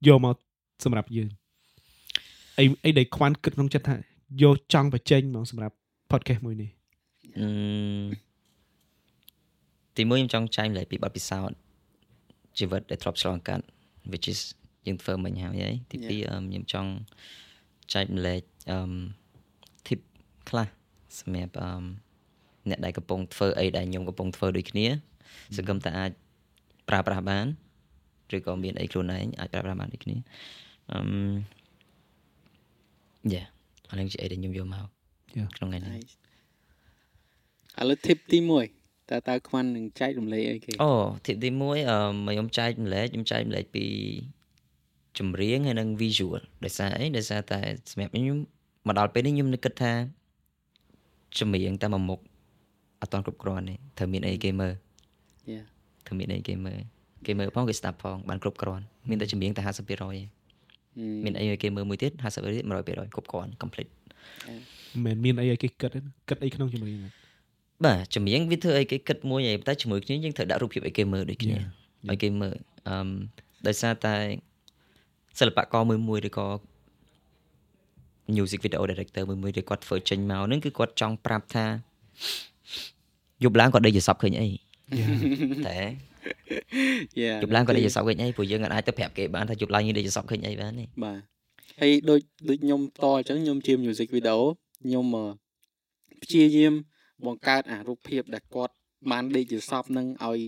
យកមកសម្រាប់យើងអីអីដែលខ្វាន់គិតក្នុងចិត្តថាយកចង់បញ្ចេញមកសម្រាប់ podcast មួយនេះអឺ ទីមួយខ្ញុំចង់ចែកម្លែកពីបទពិសោធន៍ជីវិតដែលធ្លាប់ឆ្លងកាត់ which is យើងធ្វើមិញហើយហីទីពីរអឺខ្ញុំចង់ចែកម្លែកអឺ tip ខ្លះសម្រាប់អឺអ្នកដែលកំពុងធ្វើអីដែលខ្ញុំកំពុងធ្វើដូចគ្នាសង្ឃឹមថាអាចប្រើប្រាស់បានឬក៏មានអីខ្លួនឯងអាចប្រើប្រាស់បានដូចគ្នាអឺយ៉ាអានឹងជាអីដែលខ្ញុំយកមក Yeah. ក្នុងថ្ងៃនេះ Nice ឥឡូវ tip ទី1 តើតើខ្វាន់នឹងចែករំលែកអីគេអូ tip ទី1អឺមកខ្ញុំចែកម្លែកខ្ញុំចែកម្លែកពីចម្រៀងហើយនិង visual ដោយសារអីដោយសារតែសម្រាប់ខ្ញុំមកដល់ពេលនេះខ្ញុំនឹកគិតថាចម្រៀងតែមួយមុខអត់ទាន់គ្រប់គ្រាន់ទេត្រូវមានអីគេមើល Yeah. ត្រូវមានអីគេមើលគេមើលផងគេស្ដាប់ផងបានគ្រប់គ្រាន់មានតែចម្រៀងតែ50%ទេ Ừ. មានអីឲ្យគេមើលមួយទៀត50%ទៀត100%គ្រប់គ្រាន់ complete មិនមែនមានអីឲ្យគេគិតទេណាគិតអីក្នុងចម្រៀងហ្នឹង បាទចម្រៀងវាធ្វើឲ្យគេគិតមួយឯងតែជាមួយគ្នាយើងត្រូវដាក់រូបភាពឲ្យគេមើលដូចគ្នា Yeah. ឲ្យគេមើលអឺមដោយសារតែសិល្បករមួយមួយឬក៏ music video director មួយមួយដែលគាត់ធ្វើចេញមកហ្នឹងគឺគាត់ចង់ប្រាប់ថាយប់ឡើងគាត់ដេកយល់សពឃើញអីតែ Yeah យប់ឡើងគាត់ដេកយល់សពឃើញអីព្រោះយើងអាចទៅប្រាប់គេបានថាយប់ឡើងយើងដេកយល់សពឃើញអីបានទេបាទហើយដូចដូចខ្ញុំតអញ្ចឹងខ្ញុំជា music video ខ្ញុំអឺព្យាយាម បង្កើតអារូបភាពដែលគាត់បានដេកជាសពនឹងឲ្យ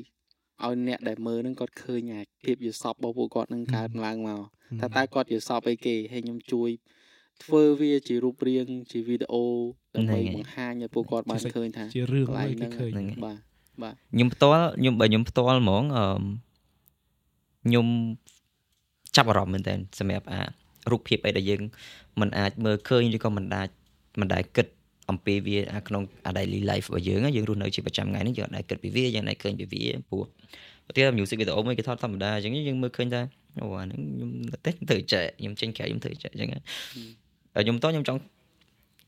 ឲ្យអ្នកដែលមើលនឹងគាត់ឃើញអាភាពជាសពរបស់ពួកគាត់នឹងកើតឡើងមកថាតើគាត់ជាសពអីគេហើយខ្ញុំជួយធ្វើវាជារូបរាងជាវីដេអូដើម្បីបង្ហាញឲ្យពួកគាត់បានឃើញថាជារឿងកន្លែមួយងគេហ្នឹងឃើញបាទបាទខ្ញុំផ្ទាល់ខ្ញុំបើខ្ញុំផ្ទាល់ហ្មងអឺមខ្ញុំចាប់អារម្មណ៍មែនតើសម្រាប់អារូបភាពអីដែលយើងមិនអាចមើលឃើញឬក៏មិនអាចមិនដែលគិត អំពីវាអាក្នុងអា daily life របស់យើងណាយើងរស់នៅជាប្រចាំថ្ងៃនេះយើងអត់ដែលគិតពីវាយើងតែឃើញពីវាព្រោះប្រទេស music video មួយគេថតធម្មតាអញ្ចឹងយើងមើលឃើញថាអូអាហ្នឹងខ្ញុំតែទៅចែកខ្ញុំចេញក្រៅខ្ញុំធ្វើចែកអញ្ចឹងហើយហើយខ្ញុំតោះខ្ញុំចង់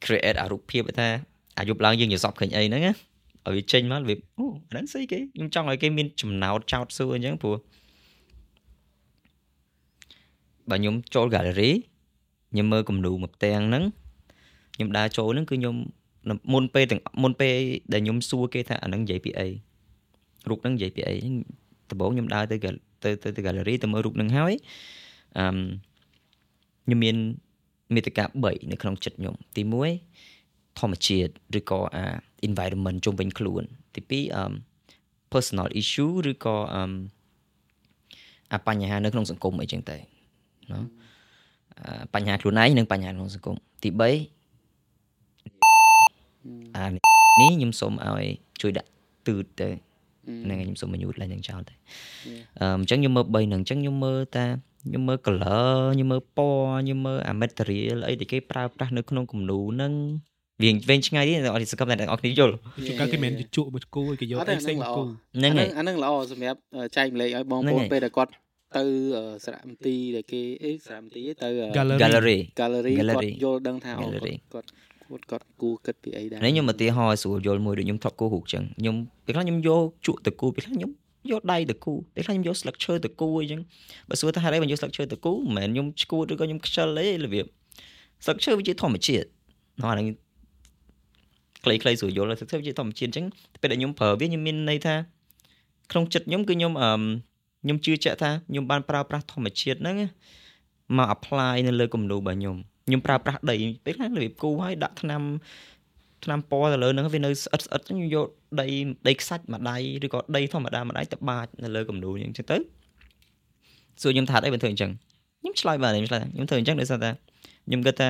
create អារូបភាពថាអាយប់ឡើងយើងយល់សពឃើញអីហ្នឹងណាឲ្យវាចេញមកវាអូអាហ្នឹងស្អីគេខ្ញុំចង់ឲ្យគេមានចំណោទចោតសួរអញ្ចឹងព្រោះបើខ្ញុំចូល gallery ខ្ញុំមើលគំនូមួយផ្ទាំងហ្នឹង ខ្ញុំដើរចូលហ្នឹងគឺខ្ញុំមុនពេលទាំងមុនពេលដែលខ្ញុំសួរគេថាអាហ្នឹងនិយាយពីអីរូបហ្នឹងនិយាយពីអីដំបូងខ្ញុំដើរទៅ gal- ទៅទៅទៅ gallery ទៅមើលរូបហ្នឹងហើយអឺមខ្ញុំមានមេត្តា3នៅក្នុងចិត្តខ្ញុំទី1ធម្មជាតិឬក៏អា environment ជុំវិញខ្លួន ទី2អឺ personal issue ឬក៏អឺអាបញ្ហានៅក្នុងសង្គមអីចឹងទៅណោះអាបញ្ហាខ្លួនឯងនិងបញ្ហាក្នុងសង្គមទី3 អានេះខ្ញុំសូមឲ្យជួយដាក់ទឺតទៅហ្នឹងហើយខ្ញុំសុំបញ្ញូតឡើងយ៉ាងចោលទៅ Yeah. អឺអញ្ចឹងខ្ញុំមើល3ហ្នឹងអញ្ចឹងខ្ញុំមើលតាខ្ញុំមើល color ខ្ញុំមើលពណ៌ខ្ញុំមើលអា material អីដែលគេប្រើប្រាស់នៅក្នុងគំនូហ្នឹងវាវែងឆ្ងាយទៀតអត់សង្កត់តែអ្នកនរគ្នាយល់ជួនកាលគេមិនជក់មកគូគេយកអត់ទេអីផ្សេងមកគូហ្នឹងហើយអាហ្នឹងល្អសម្រាប់អឺចែកម្លែកឲ្យបងហ្នឹងប្អូនហើយពេលដែលគាត់ទៅអឺសារមន្ទីរដែលគេអីសារមន្ទីរទៅអឺ gallery gallery gallery គាត់ gallery យល់ដឹងថាអូ gallery គាត់ គាត់គាត់គូគិតពីអីដែរនេះខ្ញុំឧទាហរណ៍ស្រួលយល់មួយដូចខ្ញុំធ្លាប់គូរូបចឹងខ្ញុំពេលខ្លះខ្ញុំយកជក់ទៅគូពេលខ្លះខ្ញុំយកដៃទៅគូពេលខ្លះខ្ញុំយកស្លឹកឈើទៅគូអីចឹងបើសួរថាហេតុអីបានយកស្លឹកឈើទៅគូមិនមែនខ្ញុំឈួតឬក៏ខ្ញុំខ្ជិលអីរបៀបស្លឹកឈើវាជាធម្មជាតិនោះអាហ្នឹងខ្លីៗស្រួលយល់ស្លឹកឈើវាជាធម្មជាតិអញ្ចឹងពេលដែលខ្ញុំប្រើវាខ្ញុំមានន័យថាក្នុងចិត្តខ្ញុំគឺខ្ញុំអឺខ្ញុំជឿជាក់ថាខ្ញុំបានប្រើប្រាស់ធម្មជាតិហ្នឹងមក apply នៅលើគំនូរបស់ខ្ញុំ ខ្ញុំប្រើប្រាស់ដីពេលខ្លះរបៀបគូហើយដាក់ថ្នាំថ្នាំពណ៌ទៅលើហ្នឹងវានៅស្អិតស្អិតខ្ញុំយកដីដីខ្សាច់មួយដៃឬក៏ដីធម្មតាមួយដៃទៅបាចនៅលើគំនូអញ្ចឹងទៅសួរខ្ញុំថាអីបើធ្វើអញ្ចឹងខ្ញុំឆ្លើយបានខ្ញុំឆ្លើយថាខ្ញុំធ្វើអញ្ចឹងដោយសារតែខ្ញុំគិតថា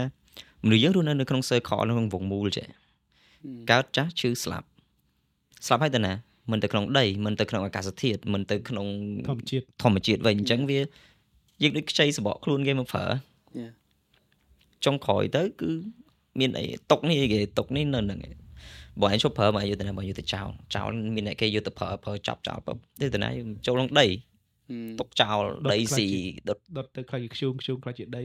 មនុស្សយើងរស់នៅនៅក្នុង circle នៅក្នុងវងមូលចេះកើតចាស់ឈឺស្លាប់ស្លាប់ហើយទៅណាមិនទៅក្នុងដីមិនទៅក្នុងអាកាសធាតុមិនទៅក្នុងធម្មជាតិធម្មជាតិវិញអញ្ចឹងវាយើងដូចខ្ចីសបកខ្លួនគេមកប្រើ Yeah. ចុងក្រោយទៅគឺមានអីតុកនេះអីគេតុកនេះនៅហ្នឹងឯងបើឯងជប់ប្រើមកយកទៅណាបើយកទៅចោលចោលមានអ្នកគេយកទៅប្រើប្រើចាប់ចោលបើទៅទៅណាយើងចូលក្នុងដីទុកចោលដីស៊ីដុតដុតទៅខ្លាចជាខ្ជូងខ្ជូងខ្លាចជាដី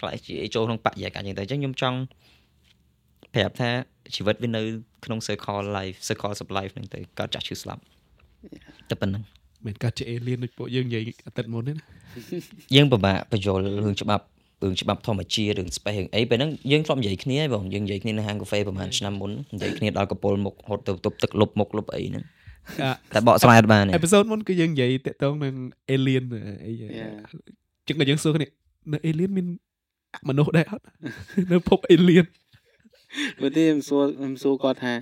ខ្លាចជាចូលក្នុងបរិយាកាសអញ្ចឹងទៅអញ្ចឹងខ្ញុំចង់ប្រាប់ថាជីវិតវានៅក្នុង circle life circle of life ហ្នឹងទៅកើតចាស់ឈឺស្លាប់តែប៉ុណ្្នឹងមិនកាត់ជា alien ដូចពួកយើងនិយាយអាទិត្យមុនទេណាយើងពិបាកបញ្យល់រឿងច្បាប់ រឿងច្បាប់ធម្មជាតិរឿង space រឿងអីពេលហ្នឹងយើងធ្លាប់និយាយគ្នាហើយបងយើងនិយាយគ្នានៅហាងកាហ្វេប្រហែលឆ្នាំមុននិយាយគ្នាដល់កពលមុខហត់ទៅទប់ទឹកលុបមុខលុបអីហ្នឹងតែបកស្រាយអត់បានទេអេពីសូតមុនគឺយើងនិយាយតាក់ទងនឹង alien អី Yeah. ចឹងតែយើងសួរគ្នានៅ alien មានមនុស្សដែរអត់នៅភព alien បើទីខ្ញុំសួរខ្ញុំសួរគាត់ថា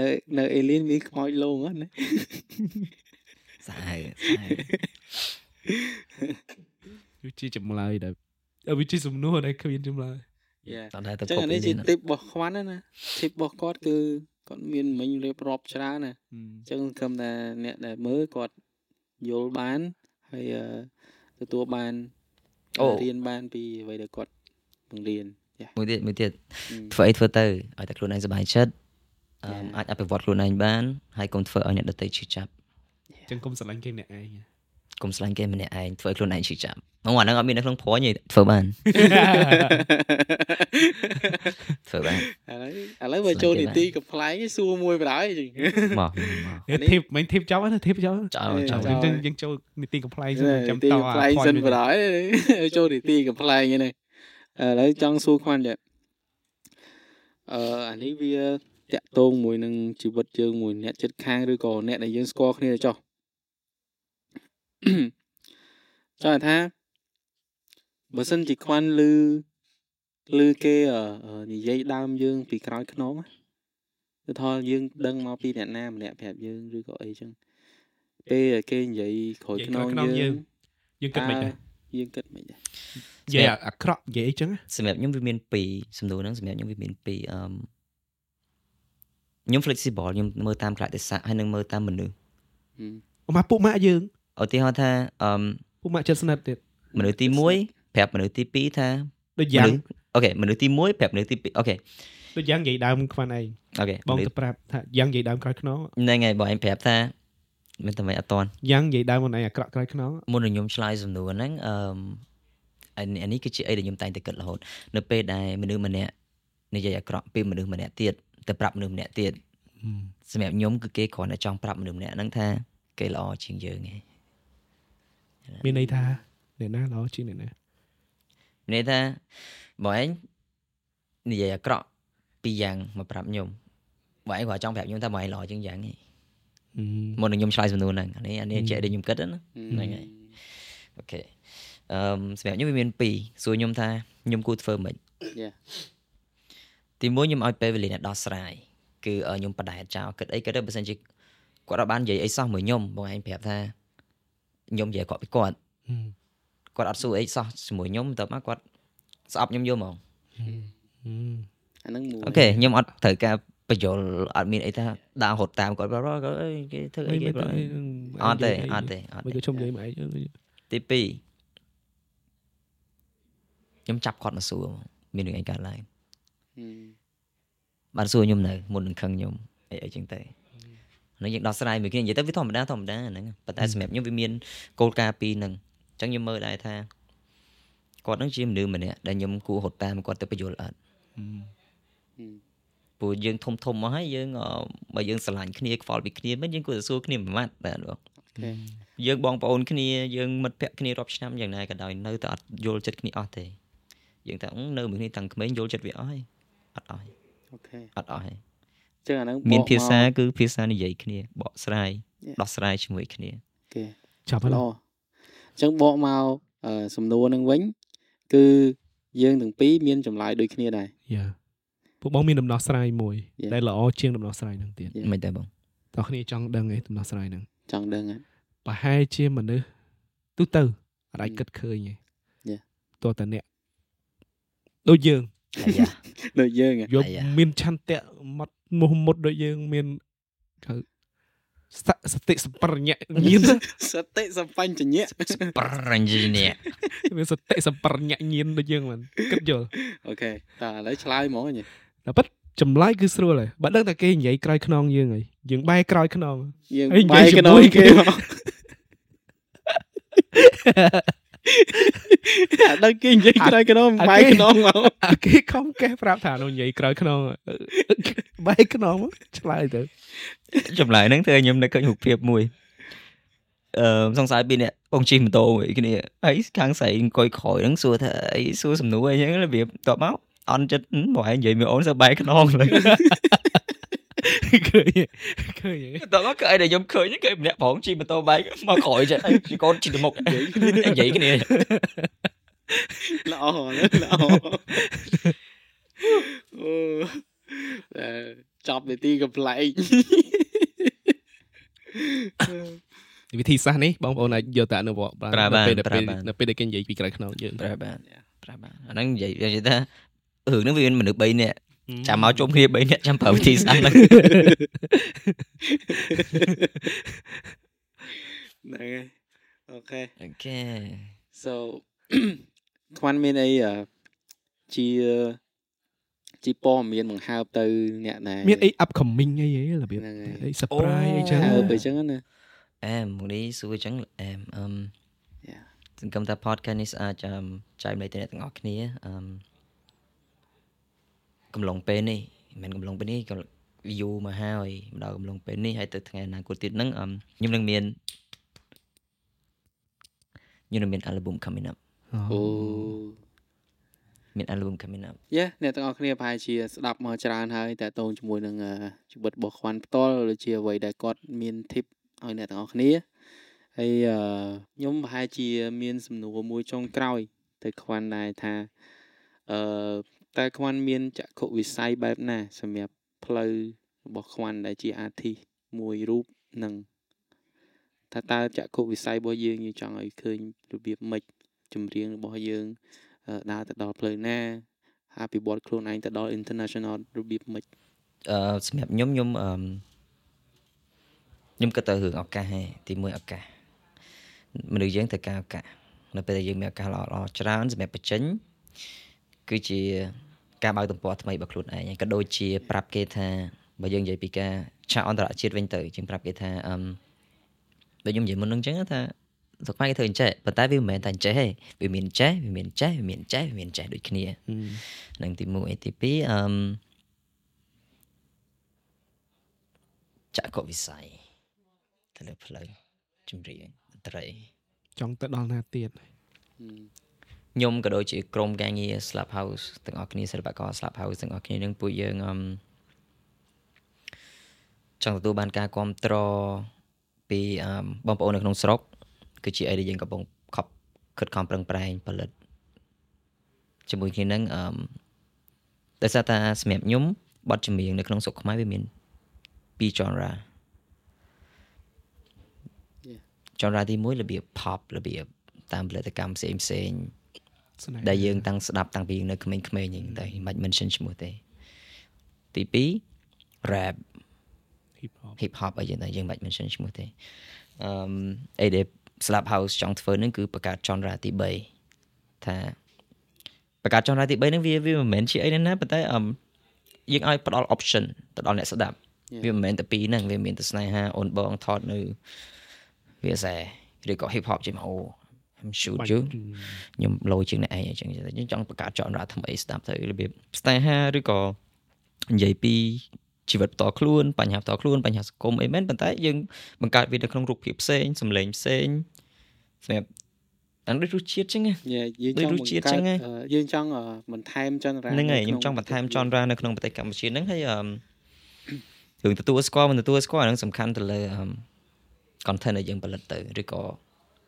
នៅនៅអេលៀនមានខ្មោចលងអត់ណាសាហាវសាហាវវាជាចម្លើយដែលអឺ វាជាសំណួរដែលគ្មានចម្លើយយ៉ាតោះតែទៅចឹងភពអានេះជា alien ទីបរបស់ខ្វាន់ណាណាទីបរបស់គាត់គឺគាត់មានមិញរៀបរាប់ច្រើនណាចឹងសង្ឃឹមថាអ្នកដែលមើលគាត់យល់បានហើយអឺទទួលបានរៀនបានពីអ្វីដែលគាត់បង្រៀនយ៉ាមួយទៀតមួយទៀតអឺធ្វើអីធ្វើទៅឲ្យតែខ្លួនឯងសុបាយចិត្តអឺ Yeah. អាចអភិវឌ្ឍខ្លួនឯងបានហើយកុំធ្វើឲ្យអ្នកដទៃឈឺចាប់ចឹងកុំស្រឡាញ់គេម្នាក់ឯង កុំស្រឡាញ់គេម្នាក់ឯងធ្វើឲ្យខ្លួនឯងឈឺចាប់អូអាហ្នឹងអត់មាននៅក្នុងព្រួញទេធ្វើបានធ្វើបានឥឡូវឥឡូវបើចូលនីតិកំ pl ែងសួរមួយបណ្ដោយចឹងមកមកធីបមិនធីបចោលណាធីបចោលចោលចោលយើងចឹងយើងចូលនីតិកំ pl ែងសិនចាំទីតកំ pl ែងសិនបណ្ដោយចូលនីតិកំ pl ែងហ្នឹងឥឡូវចង់សួរខ្វាន់ចាអឺអានេះវាតាក់ទងមួយនឹងជីវិតយើងមួយអ្នកចិត្តខាងឬក៏អ្នកដែលយើងស្គាល់គ្នាចុះ ចង់ថាបើសិនជាខ្វាន់ឮឮគេអឺអឺនិយាយដើមយើង ពីក្រោយខ្នងណាគឺថាយើងដឹងមកពីអ្នកណាម្នាក់ប្រាប់យើងឬក៏អីចឹងពេលដែលគេនិយាយក្រោយខ្នងយើងយើងគិតមិនដែរយើងគិតមិនដែរនិយាយអាក្រក់និយាយអីចឹងសម្រាប់ខ្ញុំវាមាន2សំណួរហ្នឹងសម្រាប់ខ្ញុំវាមាន2អឺខ្ញុំ flexible ខ្ញុំមើលតាមកលៈទេសៈហើយនឹងមើលតាមមនុស្សអមកពួកម៉ាក់យើង ឧទាហរណ៍ថាអឺពួកម៉ាក់ចិត្តស្និទ្ធទៀតមនុស្សទី1ប្រាប់មនុស្សទី2ថាដូចយ៉ាងមនុស្សអូខេមនុស្សទី1ប្រាប់មនុស្សទី2អូខេដូចយ៉ាងនិយាយដើមខ្វាន់ឯងអូខេបងមនុទៅស្សប្រាប់ថាយ៉ាងនិយាយដើមក្រោយខ្នងហ្នឹងហើយបងឯងប្រាប់ថាមិនតែមិនអត់តាន់យ៉ាងនិយាយដើមខ្លួនឯងអាក្រក់ក្រោយខ្នងមុននឹងខ្ញុំឆ្លើយសំណួរហ្នឹងអឺអានេះអានេះគឺជាអីដែលខ្ញុំតែងតែគិតរហូតនៅពេលដែលមនុស្សម្នាក់និយាយអាក្រក់ពីមនុស្សម្នាក់ទៀតទៅប្រាប់មនុស្សម្នាក់ទៀតសម្រាប់ខ្ញុំគឺគេគ្រាន់តែចង់ប្រាប់មនុស្សម្នាក់ហ្នឹងថាគេល្អជាងយើងឯង មានន័យថាអ្នកណាល្អជាងអ្នកណាមានន័យថាបងឯងនិយាយអាក្រក់ពីយ៉ាងមកប្រាប់ខ្ញុំបងឯងគ្រាន់ចង់ប្រាប់ខ្ញុំថាបងឯងល្អជាងយ៉ាងឯងមុននឹងខ្ញុំឆ្លើយសំណួរហ្នឹងអានេះអានេះជាអីដែលខ្ញុំគិតណាហ្នឹងហើយអូខេអឺមសម្រាប់ខ្ញុំវាមាន2សួរខ្ញុំថាខ្ញុំគួរធ្វើម៉េច Yeah. ទីមួយខ្ញុំឲ្យពេលវេលាអ្នកដោះស្រាយគឺឲ្យខ្ញុំបដែតចោលគិតអីគិតទៅបើសិនជាគាត់អត់បាននិយាយអីសោះមួយខ្ញុំបងឯងប្រាប់ថា ខ្ញុំនិយាយគាត់ពីគាត់គាត់អត់សួរអីសោះជាមួយខ្ញុំតើមកគាត់ស្អប់ខ្ញុំយកហ្មងអាហ្នឹងមួយអូខេខ្ញុំអត់ត្រូវការបញ្យលអត់មានអីថាដើររត់តាមគាត់គាត់គាត់អើយគេធ្វើអីគេប្រហែលអត់ទេអត់ទេអត់មិនទេក៏ជុំនិយាយមកឯងទី2ខ្ញុំចាប់គាត់មកសួរមានរឿងអីកើតឡើងហឹមបានសួរខ្ញុំនៅមុននឹងខឹងខ្ញុំអីអីចឹងទៅ ហ្នឹងយើងដោះស្រាយមួយគ្នានិយាយទៅវាធម្មតាធម្មតាហ្នឹងប៉ុន្តែសម្រាប់ខ្ញុំវាមានគោលការណ៍ពីរហ្នឹងអញ្ចឹងខ្ញុំមើលដែរថាគាត់នឹងជាមនុស្សម្នាក់ដែលខ្ញុំគួររត់តាមគាត់ទៅបញ្យល់អត់ហឹមព្រោះយើងធំធំមកហើយយើងអឺបើយើងស្រឡាញ់គ្នាខ្វល់ពីគ្នាមិនយើងគួរតែសួរគ្នាមួយម៉ាត់បាទបងអូខេយើងបងប្អូនគ្នាយើងមិត្តភក្តិគ្នារាប់ឆ្នាំយ៉ាងណាក៏ដោយនៅតែអត់យល់ចិត្តគ្នាអស់ទេយើងថាអឺនៅមួយគ្នាតាំងក្មេងយល់ចិត្តវាអស់ហើយអត់អស់ហើយអូខេអត់អស់ហើយ ចឹងអាហ្នឹងមានបកភាសាមកគឺភាសានិយាយគ្នាបកស្រាយ Yeah. ដោះស្រាយជាមួយគ្នាអូខេចាប់ហើយល្អអញ្ចឹងបកមកអឺសំណួរហ្នឹងវិញ គឺយើងទាំងពីរមានចម្លើយដូចគ្នាដែរយ៉ាពួកបងមានដំណោះស្រាយមួយ Yeah. ដែលល្អជាងដំណោះស្រាយហ្នឹងទៀត Yeah. មិនទេបងតោះគ្នាចង់ដឹងឯដំណោះស្រាយហ្នឹងចង់ដឹងហ៎ប្រហែលជាមនុស្សទូទៅអត់អាច Mm. គិតឃើញទេ Yeah. តោះតែអ្នកដូចយើងអាយ៉ាដូចយើងហ៎យកអាយ៉ាមានឆន្ទៈមក មុះមុតដូចយើងមានហៅសសតិសម្បរញ្ញៈញៀនសតិសម្បញ្ញញ្ញៈប្រញ្ញនេះមានសតិសម្បរញ្ញៈញៀនដូចយើងមិនគិតយល់អូខេតើឥឡូវឆ្លើយហ្មងញ៉េតែប៉ិតចម្លើយគឺស្រួលហើយបើដឹងតែគេនិយាយក្រោយខ្នងយើងហើយយើងបែរក្រោយខ្នងយើងហើយនិយាបែយកជាមួយក្នុងគេគេមកអា ដឹងគេនិយាយក្រោយក្នុងអាបែកគេក្នុងមកអាគេខំកេះប្រាប់ថានោះនិយាយក្រោយខ្នងបែរខ្នងមកឆ្លើយទៅចម្លើយហ្នឹងធ្វើឲ្យខ្ញុំនឹកឃើញរូបភាពមួយអឺសង្ស័យពីអ្នកបងជិះម៉ូតូមួយគ្នាហើយខាងស្រីអង្គុយក្រោយហ្នឹងសួរថាអីសួរសំណួរអីចឹងរបៀបតបមកអន់ចិត្តហឹមបើឯងនិយាយមើលអូនសើបែកខ្នងលើ ឃើញឃើញតមកគឺអីដែលខ្ញុំឃើញគឺម្នាក់ប្រងជិះម៉ូតូបែកមកក្រោយចឹងហើយកូនជិះទៅមុខនិយាយនិយាយគ្នាល្អល្អអូតែចប់នីតិកំប្លែងវិធីសាស្ត្រនេះបងប្អូនអាចយកទៅអនុវត្តបានប្រើបាននៅពេលដែលប្រើពេលបាននៅពេលដែលគេនិយាយពីក្រោយខ្នងយើងប្រើបានប្រើបានអាហ្នឹងនិយាយនិយាយថារឿងហ្នឹងវាមានមនុស្ស3នាក់ Ừ. ចាំមកជុំគ្នា3នាក់ចាំប្រើវិធីសាស្ត្រហ្នឹងហ្នឹងហើយOK OK so ខ្វាន់មានអីអឺជាជាព័ត៌មានបង្ហើបទៅអ្នកណាមានអី upcoming អីហ៎របៀបហ្នឹងហើយអី surprise អីចឹងហើបទៅអញ្ចឹងណាអែមមកនេះសួរអញ្ចឹងអែមអឹម Yeah. សង្ឃឹមថា podcast នេះអាចអឹមចែកម្លែកទៅអ្នកទាំងអស់គ្នាអឹម កំឡុងពេលនេះមិនមែនកំឡុងពេលនេះក៏ view មកហើយម្ដងកំឡុងពេលនេះហើយទៅថ្ងៃអនាគតទៀតហ្នឹងអឹមខ្ញុំនឹងមានខ្ញុំនឹងមាន album coming up អូមាន album coming up យេអ្នកទាំងអស់គ្នាប្រហែលជាស្ដាប់មកច្រើនហើយតែតូនជាមួយនឹងអឺជីវិតរបស់ខ្វាន់ផ្ទាល់ឬជាអ្វីដែលគាត់មាន tip ឲ្យអ្នកទាំងអស់គ្នាហើយអឺខ្ញុំប្រហែលជាមានសំណួរមួយចុងក្រោយ ទៅខ្វាន់ដែរថាអឺ តែខ្វាន់មានចក្ខុវិស័យបែបណា សម្រាប់ផ្លូវរបស់ខ្វាន់ដែលជា artist មួយរូបនឹងថាតើចក្ខុវិស័យរបស់យើងយើងចង់ឲ្យឃើញរបៀបម៉េចចម្រៀងរបស់យើងអឺដើរទៅដល់ផ្លូវណាអភិវឌ្ឍខ្លួនឯងទៅដល់ international របៀបម៉េចអឺសម្រាប់ខ្ញុំខ្ញុំអឺមខ្ញុំគិតទៅរឿងឱកាសហេទីមួយឱកាសមនុស្សយើងត្រូវការឱកាសនៅពេលដែលយើងមានឱកាសល្អល្អច្រើនសម្រាប់បញ្ចេញគឺជា ការបើកទំព័រថ្មីរបស់ខ្លួនឯងហើយក៏ដូចជាប្រាប់គេថាបើយើងនិយាយពីការឆាកអន្តរជាតិវិញទៅជាងប្រាប់គេថាអឺមដូចខ្ញុំនិយាយមុនហ្នឹងអញ្ចឹងថាស្រុកខ្មែរគេធ្វើអញ្ចេះប៉ុន្តែវាមិនមែនតែអញ្ចេះទេវាមានចេះវាមានចេះវាមានចេះវាមានចេះដូចគ្នានឹងទី1ទី2អឺមចក្ខុវិស័យទៅលើផ្លូវចម្រៀងតន្ត្រីចង់ទៅដល់ណាទៀត ខ្ញុំក៏ដូចជាក្រុមការងារ Slap House ទាំងអស់គ្នាសិល្បករ Slap House ទាំងអស់គ្នានឹងពួកយើងអឺមចង់ទទួលបានការគ្រប់គ្រងពីអឺមបងប្អូននៅក្នុងស្រុកគឺជាអីដែលយើងកំពុងខប់ខិតខំប្រឹងប្រែងផលិតជាមួយគ្នានឹងអឺមដោយសារតែសម្រាប់ខ្ញុំបទចម្រៀងនៅក្នុងស្រុកខ្មែរវាមានពីរ genre Yeah. genre ទី1របៀប pop របៀបតាមផលិតកម្មផ្សេងផ្សេងៗស្នេហ៍ ដែលយើងតាំងស្ដាប់តាំងពីយើងនៅក្មេងៗហ្នឹងតែមិន mention ឈ្មោះទេទី2 rap hip hop hip hop អីយ៉ាងទៅយើងមិនបាច់ mention ឈ្មោះទេអឺអីដែល slap house ចង់ធ្វើហ្នឹងគឺបង្កើត genre ទី3ថាបង្កើត genre ទី3ហ្នឹងវាវាមិនមែនជាអីណាប៉ុន្តែអឺយើងឲ្យផ្ដល់ option ទៅដល់អ្នកស្ដាប់វាមិនមែនតែពីរហ្នឹងវាមានតែស្នេហាអូនបងថតនៅវាសែឬក៏ hip hop ជាមកអូ I'm shoot you ខ្ញុំលោជាងអ្នកឯងអញ្ចឹងខ្ញុំចង់បង្កើត genre ថ្មីស្ដាប់ទៅរបៀបស្នេហាឬក៏និយាយពីជីវិតផ្ទាល់ខ្លួនបញ្ហាផ្ទាល់ខ្លួនបញ្ហាសង្គមអីមែនប៉ុន្តែយើងបង្កើតវានៅក្នុងរូបភាពផ្សេងសម្លេងផ្សេងសម្រាប់អានដូចរសជាតិចឹងណា Yeah យើងដូចចង់រសជាតិបង្ចឹកើតងហ៎អឺយើងចង់អឺបន្ថែមចន្ទរាហ្នឹងហើយនៅខ្ញុំក្នុងចង់បន្ថែមប្រទេស genre នៅក្នុងប្រទេសកម្ពុជាហ្នឹងហើយអឺរឿងទទួលស្គាល់មិនទទួលស្គាល់អាហ្នឹងសំខាន់ទៅលើអឺ content ដែលយើងផលិតទៅឬក៏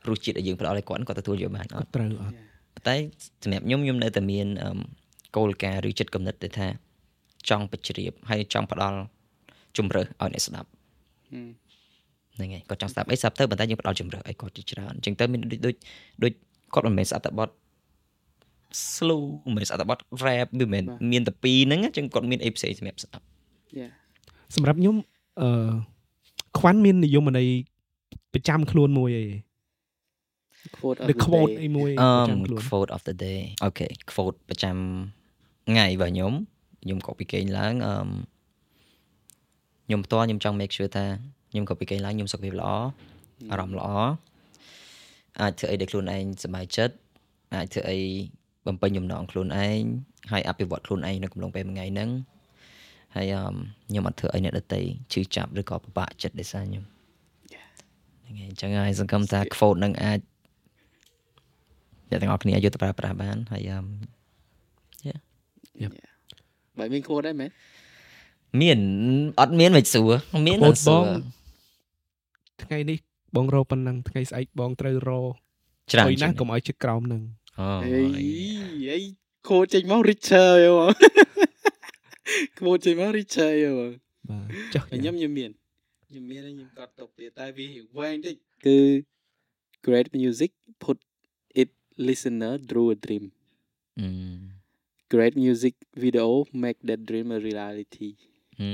រសជាតិដែលយើងផ្ដល់ឲ្យគាត់គាត់ទទួលយកបានអត់ត្រូវអត់ប៉ុន្តែសម្រាប់ខ្ញុំខ្ញុំនៅតែមានអឺគោលការណ៍ឬចិត្តគំនិតទៅថា ចង់បញ្ជ្រាបហើយចង់ផ្ដល់ជំរើសឲ្យអ្នកស្ដាប់ហឹមហ្នឹងហើយគាត់ចង់ស្ដាប់អីស្ដាប់ទៅប៉ុន្តែយើងផ្ដល់ជំរើសឲ្យគាត់ជាច្រើនអញ្ចឹងទៅមានដូចដូចដូចគាត់មិនមែនស្ដាប់តែបទ slow មិនមែនស្ដាប់តែបទ rap វាមិនមែនមានតែពីរហ្នឹងអញ្ចឹងគាត់មានអីផ្សេងសម្រាប់ស្ដាប់ Yeah សម្រាប់ខ្ញុំអឺខ្វាន់មាននិយមន័យប្រចាំខ្លួនមួយឯង quote of the the quote day អីមួយអឺប្រចាំខ្លួន quote of the day អូខេ quote ប្រចាំថ្ងៃរបស់ខ្ញុំខ្ញុំក៏ពីគេងឡើងអឺខ្ញុំផ្ទាល់ខ្ញុំចង់ make sure ថាខ្ញុំក៏ពីគេងឡើងខ្ញុំសុខភាពល្អអារម្មណ៍ល្អអាចធ្វើអីដែលខ្លួនឯងសប្បាយចិត្តអាចធ្វើអីបំពេញបំណងខ្លួនឯងហើយអភិវឌ្ឍខ្លួនឯងនៅកំឡុងពេលមួយថ្ងៃហ្នឹងហើយអឺខ្ញុំអត់ធ្វើអីអ្នកដទៃឈឺចាប់ឬក៏ពិបាកចិត្តដោយសារខ្ញុំហ្នឹងហើយអញ្ចឹងហើយសង្ឃឹមថា quote ហ្នឹងអាច អ្នកទាំងអស់គ្នាយកទៅប្រើប្រាស់បានហើយអឺបើមាន quote ដែរមែនមានអត់មានមិនសួរមាន quote មិនសួរបងថ្ងៃនេះបងរកប៉ុណ្ណឹងថ្ងៃស្អែកបងត្រូវរកច្រើនអុយណាស់ជាងកុំឲ្យជិះក្រោមនឹងអូអេអេ quote ចេញមក richer យោ quote ចេញមក richer យោបាទចុះខ្ញុំខ្ញុំមានខ្ញុំមានហើយខ្ញុំកត់ទុកទៀតតែវាវែងតិចគឺ great music put it listener through a dream អឺ great music video make that dream a reality អឺ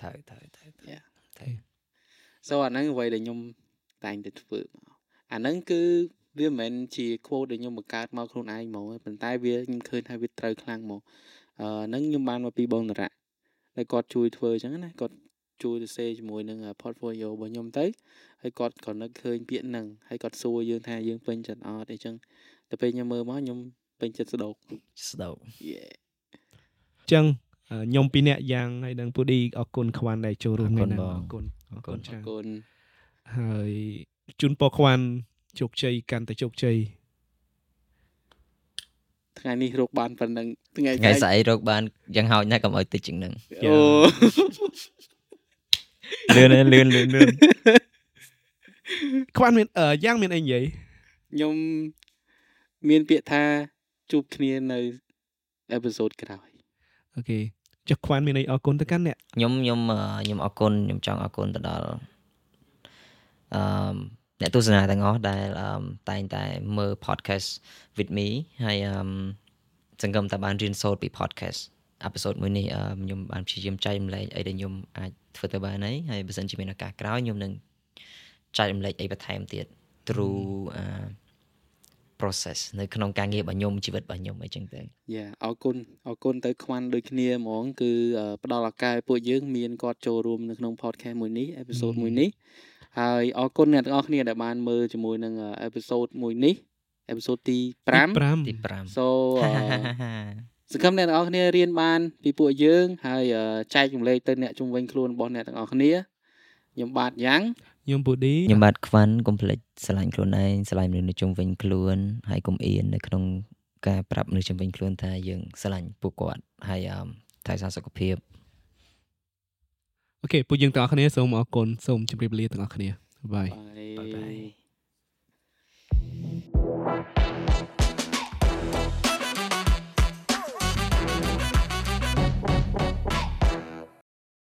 ត្រូវត្រូវត្រូវត្រូវ Yeah. ត្រូវ so អាហ្នឹងអ្វីដែលខ្ញុំតែងតែធ្វើមកអាហ្នឹងគឺវាមិនមែនជា quote ដែលខ្ញុំបង្កើតមកខ្លួនឯងហ្មងទេប៉ុន្តែវាខ្ញុំឃើញថាវាត្រូវខ្លាំងមកអឺហ្នឹងខ្ញុំបានមកពីបងតារៈដែលគាត់ជួយធ្វើអញ្ចឹងណាគាត់ ជួយទៅសេជាមួយនឹង portfolio របស់ខ្ញុំទៅហើយគាត់ក៏នឹកឃើញពាក្យហ្នឹងហើយគាត់សួរយើងថាយើងពេញចិត្តអត់អីចឹងតែពេលខ្ញុំមើលមកខ្ញុំពេញចិត្តស្ដោកស្ដោក Yeah អញ្ចឹងអឺខ្ញុំពីរអ្នកយ៉ាងហើយនឹងពូឌីអរគុណខ្វាន់ដែលចូលរួមអរគុថ្ងៃណនេះបងអរគុណអរគុណអរគុណច្រើនគុណហើយជូនពរខ្វាន់ជោគជ័យកាន់តែជោគជ័យថ្ងៃនេះរកបានប៉ុណ្ណឹងថ្ងៃថ្ងៃស្អែករកបានយ៉ាងហោចណាស់កុំឲ្យតិចជាងហ្នឹងអូ លឿនលឿនលឿនលឿនខ្វាន់មានអឺយ៉ាងមានអីនិយាយខ្ញុំមានពាក្យថាជួបគ្នានៅអេពីសូតក្រោយអូខេចុះខ្វាន់មានអីអរគុណទៅកាន់អ្នកខ្ញុំខ្ញុំអឺខ្ញុំអរគុណខ្ញុំចង់អរគុណទៅដល់អឺអ្នកទស្សនាទាំងអស់ដែលអឺតែងតែមើល podcast with me ហើយអឺសង្ឃឹមថាបានរៀនសូត្រពី podcast episode មួយនេះអឺខ្ញុំបានព្យាយាមចែករំលែកអីដែលខ្ញុំអាច ធ្វើទៅបានហើយហើយបើសិនជាមានឱកាសក្រោយខ្ញុំនឹងចែករំលែកអីបន្ថែមទៀត through អឺ process នៅក្នុងការងាររបស់ខ្ញុំជីវិតរបស់ខ្ញុំអីចឹងទៅយ៉ាអរគុណអរគុណទៅខ្វាន់ដូចគ្នាហ្មង គឺអឺផ្ដល់ឱកាសឲ្យពួកយើងមានគាត់ចូលរួមនៅក្នុង podcast មួយនេះអេពីសូតមួយនេះហើយអរគុណអ្នកទាំងអស់គ្នាដែលបានមើលជាមួយនឹងអេពីសូតមួយនេះអេពីសូតទី5ទី5 so អឺ សង្ឃឹមអ្នកទាំងអស់គ្នារៀនបានពីពួកយើងហើយចែកចម្លែកទៅអ្នកជុំវិញខ្លួនរបស់អ្នកទាំងអស់គ្នាខ្ញុំបាទយ៉ាងខ្ញុំពូឌីខ្ញុំបាទខ្វាន់កុំភ្លេចស្រឡាញ់ខ្លួនឯងស្រឡាញ់មនុស្សនៅជុំវិញខ្លួនហើយកុំអៀននៅក្នុងការប្រាប់មនុស្សជុំវិញខ្លួនថាយើងស្រឡាញ់ពួកគាត់ហើយថែរក្សាសុខភាពអូខេពួកយើងទាំងអស់គ្នាសូមអរគុណសូមជម្រាបលាទាំងអស់គ្នាបាយបាយបាយ